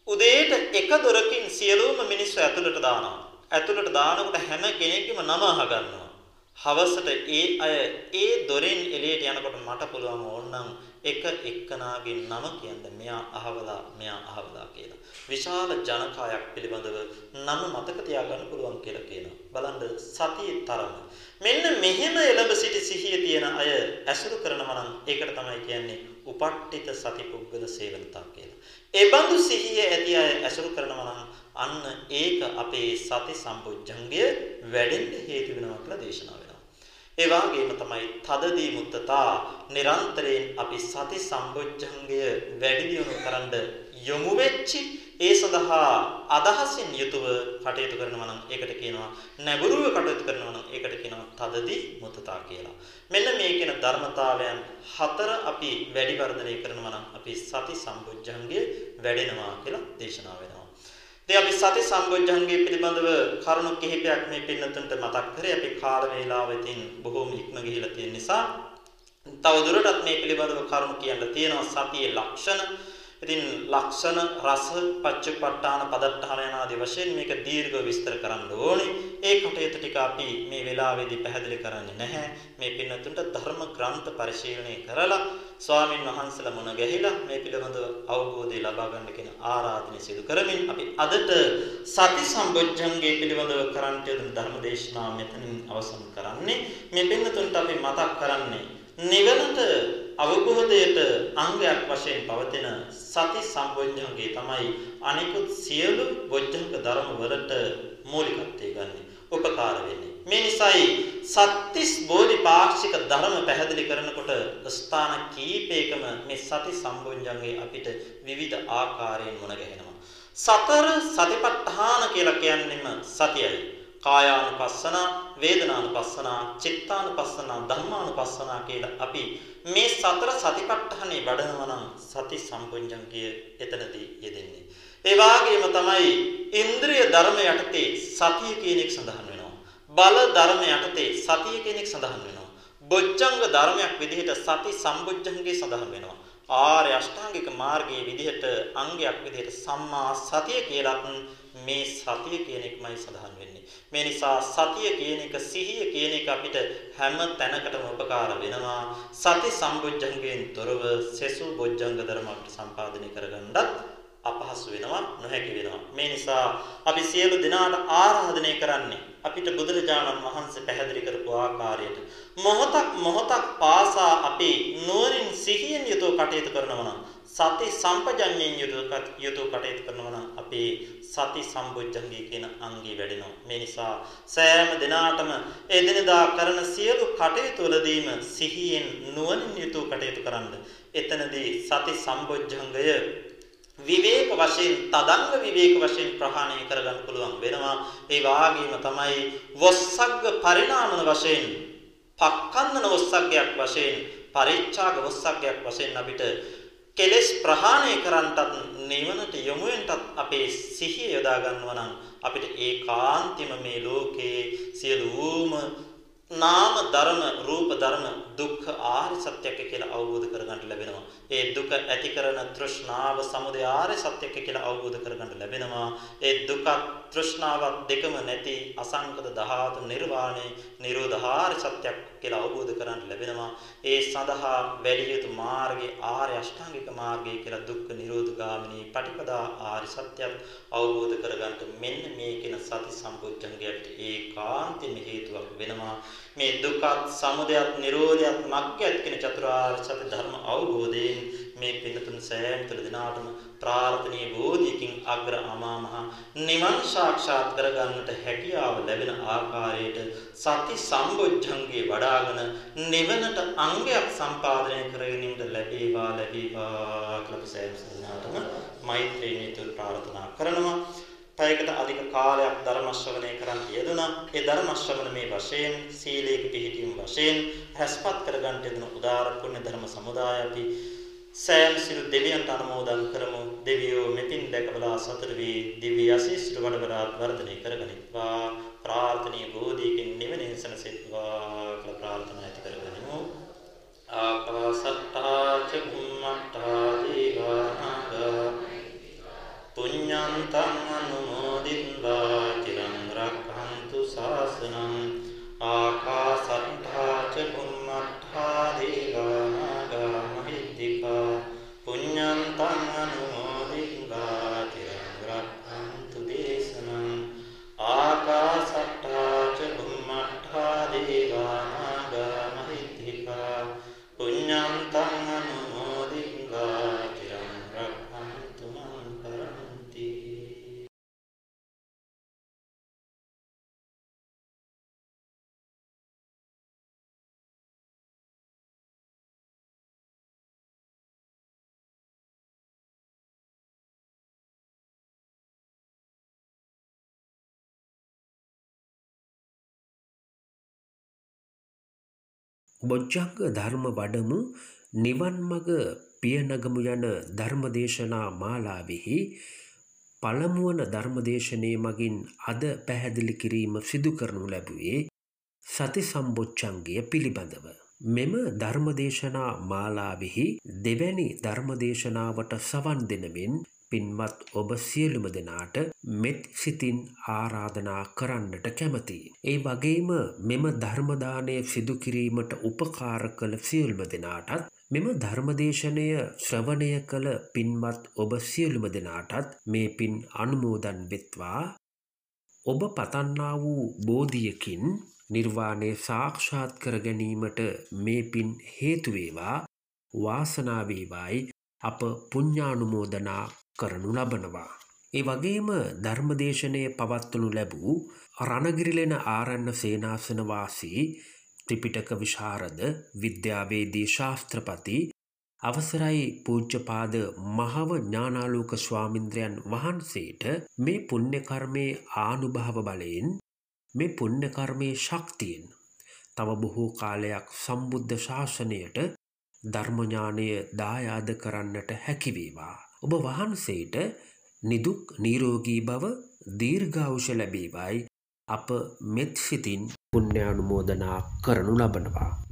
උදේට එක දොරකින් සියලුම මිනිස්සු ඇතුළට දානවා. ඇතුළට දානකොට හැම කෙනෙක්ගේම නම අහගන්නවා. හවසට ඒ අය ඒ දොරෙන් එළියට යනකොට මට පුළුවන් ඕනනම් එක එක්කනාගේ නම කියන්න මෙයා අහවලා මෙයා අහවලා කියලා. විශාල ජනකායක් පිළිබඳව නම මතක තියාගන්න පුළුවන් කියලා කියනවා. බලන්න සතියේ තරම. මෙන්න මෙහෙම එළඹ සිටි සිහිය තියෙන අය ඇසුරු කරනවා නම් ඒකට තමයි කියන්නේ උපට්ඨිත සතිපුද්ගල සේවනතා කියලා. ඒ බඳු සිහිය ඇති අය ඇසුරු කරනවා නම් අන්න ඒක අපේ සති සම්පුජ්ජංගය වැඩෙන්න හේතු වෙනවා කියලා දේශනා ඒ වගේම තමයි තදදී මුත්තතා නිරන්තරයෙන් අපි සති සම්බොජ්ජංගය වැඩි දියුණු කරන්න යොමු වෙච්චි ඒ සඳහා අදහසින් යුතුව කටයුතු කරනවා නම් ඒකට කියනවා නැඹුරුව කටයුතු කරනවා නම් ඒකට කියනවා තදදී මුත්තතා කියලා. මෙන්න මේ කියන ධර්මතාවයන් හතර අපි වැඩි වර්ධනය කරනවා නම් අපි සති සම්බොජ්ජංගය වැඩෙනවා කියලා දේශනා වෙනවා. ඉතින් අපි සති සම්බොජ්ජංගේ පිළිබඳව කරුණු කිහිපයක් මේ පින්නතුන්ට මතක් කරේ. අපි කාල වේලාව ඉතින් බොහෝම ඉක්ම ගිහිලා තියෙන නිසා තව දුරටත් මේ පිළිබඳව කරුණු කියන්න තියෙනවා සතියේ ලක්ෂණ. ඉතින් ලක්ෂණ රස පච්චපට්ඨාන පදට්ඨාන යන ආදී වශයෙන් මේක දීර්ඝව විස්තර කරන්න ඕනේ. ඒ කටයුතු ටික අපි මේ වෙලාවේදී පැහැදිලි කරන්නේ නැහැ. මේ පින්නතුන්ට ධර්ම ග්‍රන්ථ පරිශීලනය කරලා ස්වාමින් වහන්සේලා මුණ ගැහිලා මේ පිළිබඳව අවබෝධය ලබා ගන්න කියන ආරාධනය සිදු කරමින් අපි අදට සති සම්බොජ්ජංගේ පිළිබඳව කරන්ට යොදන ධර්ම දේශනාව මෙතනින් අවසන් කරන්නේ. මේ පින්නතුන්ට අපි මතක් කරන්නේ නිවනට අවබෝධයට අංගයක් වශයෙන් පවතින සති සම්බොජ්ජංගේ තමයි අනිකුත් සියලු බොජ්ජංග ධර්ම වලට මූලිකත්වය ගන්න. උපකාර වෙන්නේ. මේ නිසායි සත්‍තිස් බෝධිපාක්ෂික ධර්ම පැහැදිලි කරනකොට ස්ථාන කීපයකම මේ සති සම්බොජ්ජංගේ අපිට විවිධ ආකාරයෙන් මුණ ගැහෙනවා. සතර සතිපට්ඨාන කියලා කියන්නේම සතියයි. කායානුපස්සන, වේදනානුපස්සන, චිත්තානුපස්සන, ධම්මානුපස්සන කියලා අපි මේ සතර සතිපට්ඨානේ වඩනවා නම් සති සම්පුඤ්ජංගය එතනදී යෙදෙන්නේ. ඒ වගේම තමයි ඉන්ද්‍රිය ධර්ම යටතේ සතිය කියන එක සඳහන් වෙනවා. බල ධර්ම යටතේ සතිය කියන එක සඳහන් වෙනවා. බොජ්ජංග ධර්මයක් විදිහට සති සම්බොජ්ජංගේ සඳහන් වෙනවා. ආර්ය අෂ්ටාංගික මාර්ගයේ විදිහට අංගයක් විදිහට සම්මා සතිය කියලත් මේ සතිය කියන එකමයි සඳහන් වෙන්නේ. මේ නිසා සතිය කියන එක සිහිය කියන එක අපිට හැම තැනකටම උපකාර වෙනවා. සති සම්බොජ්ජංගයෙන් තොරව සෙසු බොජ්ජංග ධර්ම අපිට සම්පාදනය කරගන්නත් අපහසු වෙනවා නොහැකි වෙනවා. මේ නිසා අපි සියලු දෙනාට ආරාධනය කරන්නේ අපිට බුදුරජාණන් වහන්සේ පැහැදිලි කරපු ආකාරයට මොහොතක් මොහොතක් පාසා අපි නුවණින් සිහියෙන් යුතුව කටයුතු කරනවා නම් සති සම්පජඤ්ඤයෙන් යුතුව කටයුතු කරනවා නම් අපේ සති සම්බුද්ධංගී කියන අංගී වැඩෙනවා. මේ නිසා සෑම දිනාටම එදිනදා කරන සියලු කටයුතු වලදීම සිහියෙන් නුවණින් යුතුව කටයුතු කරන්න. එතනදී සති සම්බුද්ධංගය විවේක වශයෙන් තදංග විවේක වශයෙන් ප්‍රහාණය කරගන්න පුළුවන් වෙනවා ඒ වාගේම තමයි වොස්සග්ග පරිණාමන වශයෙන් පක්කන්දන වොස්සග්ගයක් වශයෙන් පරිච්ඡාග වොස්සග්ගයක් වශයෙන් අපිට කෙලෙස් ප්‍රහාණය කරන්නටත් නිවනට යොමු වෙන්නටත් අපේ සිහිය යොදා ගන්නවා නම් අපිට ඒකාන්තෙම මේ ලෝකේ සියලුම නාම ධර්ම රූප ධර්ම දුක්ඛ ආර්ය සත්‍යක කියලා අවබෝධ කරගන්න ලැබෙනවා. ඒ දුක ඇති කරන තෘෂ්ණාව සමුදය ආර්ය සත්‍යක කියලා අවබෝධ කරගන්න ලැබෙනවා. ඒ දුක තෘෂ්ණාවක් දෙකම නැති අසංකත ධාතු නිර්වාණය නිරෝධාර්ය සත්‍යයක් කියලා අවබෝධ කරගන්න ලැබෙනවා. ඒ සඳහා වැඩි යුතු මාර්ගයේ ආර්ය අෂ්ටාංගික මාර්ගය කියලා දුක්ඛ නිරෝධ ගාමිනී පටිපදා ආර්ය සත්‍යයක් අවබෝධ කරගන්නට මෙන්න මේ කියන සති සම්පූර්ණංගයට ඒකාන්තෙම හේතුවක් වෙනවා. මේ දුකත් සමුදයත් නිරෝධයත් මග්ගයත් කියන චතුරාර්ය සත්‍ය ධර්ම අවබෝධයෙන් මේ පින්තුන් සෑම තුළ දිනාටම ප්‍රාර්ථනීය බෝධියකින් අග්‍ර අමා මහ නිවන් සාක්ෂාත් කරගන්නට හැකියාව ලැබෙන ආකාරයට සති සම්බොජ්ජංගේ වඩාගෙන නිවනට අංගයක් සම්පාදනය කරගැනීමට ලැබේවා ලැබේවා කියලා සෑම දිනාටම මෛත්‍රියෙන් යුතුව ප්‍රාර්ථනා කරනවා පැයකට අධික කාලයක් ධර්ම ශ්‍රවණය කරන් යෙදුණා. ඒ ධර්ම ශ්‍රවණමේ වශයෙන් සීලයක පිහිටීම වශයෙන් රැස්පත් කරගන්න යෙදුණු උදාාර පුණ්‍ය ධර්ම සමුදාය අපි සෑම සිල් දෙවියන්ට අනුමෝදන් කරමු. දෙවියෝ මෙතින් දැකබලා සතුට වී දිව්‍ය ආශිර්වාද වඩවරාත් වර්ධනය කරගනිත්වා. ප්‍රාර්ථනීය බෝධියකින් නිවනින් සනසෙත්වා කියලා ප්‍රාර්ථනා ඇති කරගනිමු. ආකාසත්තා ච බුම්මත්තා දීවානාගා පුඤ්ඤන්තං අනුමෝදිත්වා චිරං රක්ඛන්තු ශාසනං ආකාසට්ඨා ච බුම්මට්ඨා දේවානාගා මහිද්దికා පුඤ්ඤන්තං අනුමෝදිත්වා බොජ්ජංග ධර්ම වඩමු නිවන් මඟ පියනගමු යන ධර්මදේශනා මාලාවෙහි පළමුවන ධර්මදේශනය මගින් අද පැහැදිලි කිරීම සිදු කරනු ලැබුවේ සති සම්බොච්චන්ගය පිළිබඳව. මෙම ධර්මදේශනා මාලාවෙහි දෙවැනි ධර්මදේශනාවට සවන් දෙනමින් පින්වත් ඔබ සියලුම දෙනාට මෙත් සිතින් ආරාධනා කරන්නට කැමතියි. ඒ වගේම මෙම ධර්මදානය සිදු කිරීමට උපකාර කළ සියලුම දෙනාටත් මෙම ධර්මදේශනය ශ්‍රවණය කළ පින්වත් ඔබ සියලුම දෙනාටත් මේ පින් අනුමෝදන් වෙත්වා. ඔබ පතන්නා වූ බෝධියකින් නිර්වාණය සාක්ෂාත් කර ගැනීමට මේ පින් හේතුවේවා වාසනාවේවායි අප පුඤ්ඥානුමෝදනා කරනු ලබනවා. ඒ වගේම ධර්මදේශනය පවත්වනු ලැබූ රණගිරිලෙන ආරන්න සේනාසනවාසී ත්‍රිපිටක විශාරද විද්‍යාවේදී ශාස්ත්‍රපති අවසරයි පූජ්‍යපාද මහව ඥානාලෝක ස්වාමින්ද්‍රයන් වහන්සේට මේ පුණ්‍යකර්මය ආනුභාව බලයෙන් මේ පුණ්‍යකර්මය ශක්තියෙන් තව බොහෝ කාලයක් සම්බුද්ධ ශාසනයට ධර්මඥානය දායාද කරන්නට හැකිවේවා. ඔබ වහන්සේට නිදුක් නිරෝගී බව දීර්ඝායුෂ ලැබේවායි අප මෙත් සිතින් පුණ්‍යානුමෝදනා කරනු ලබනවා.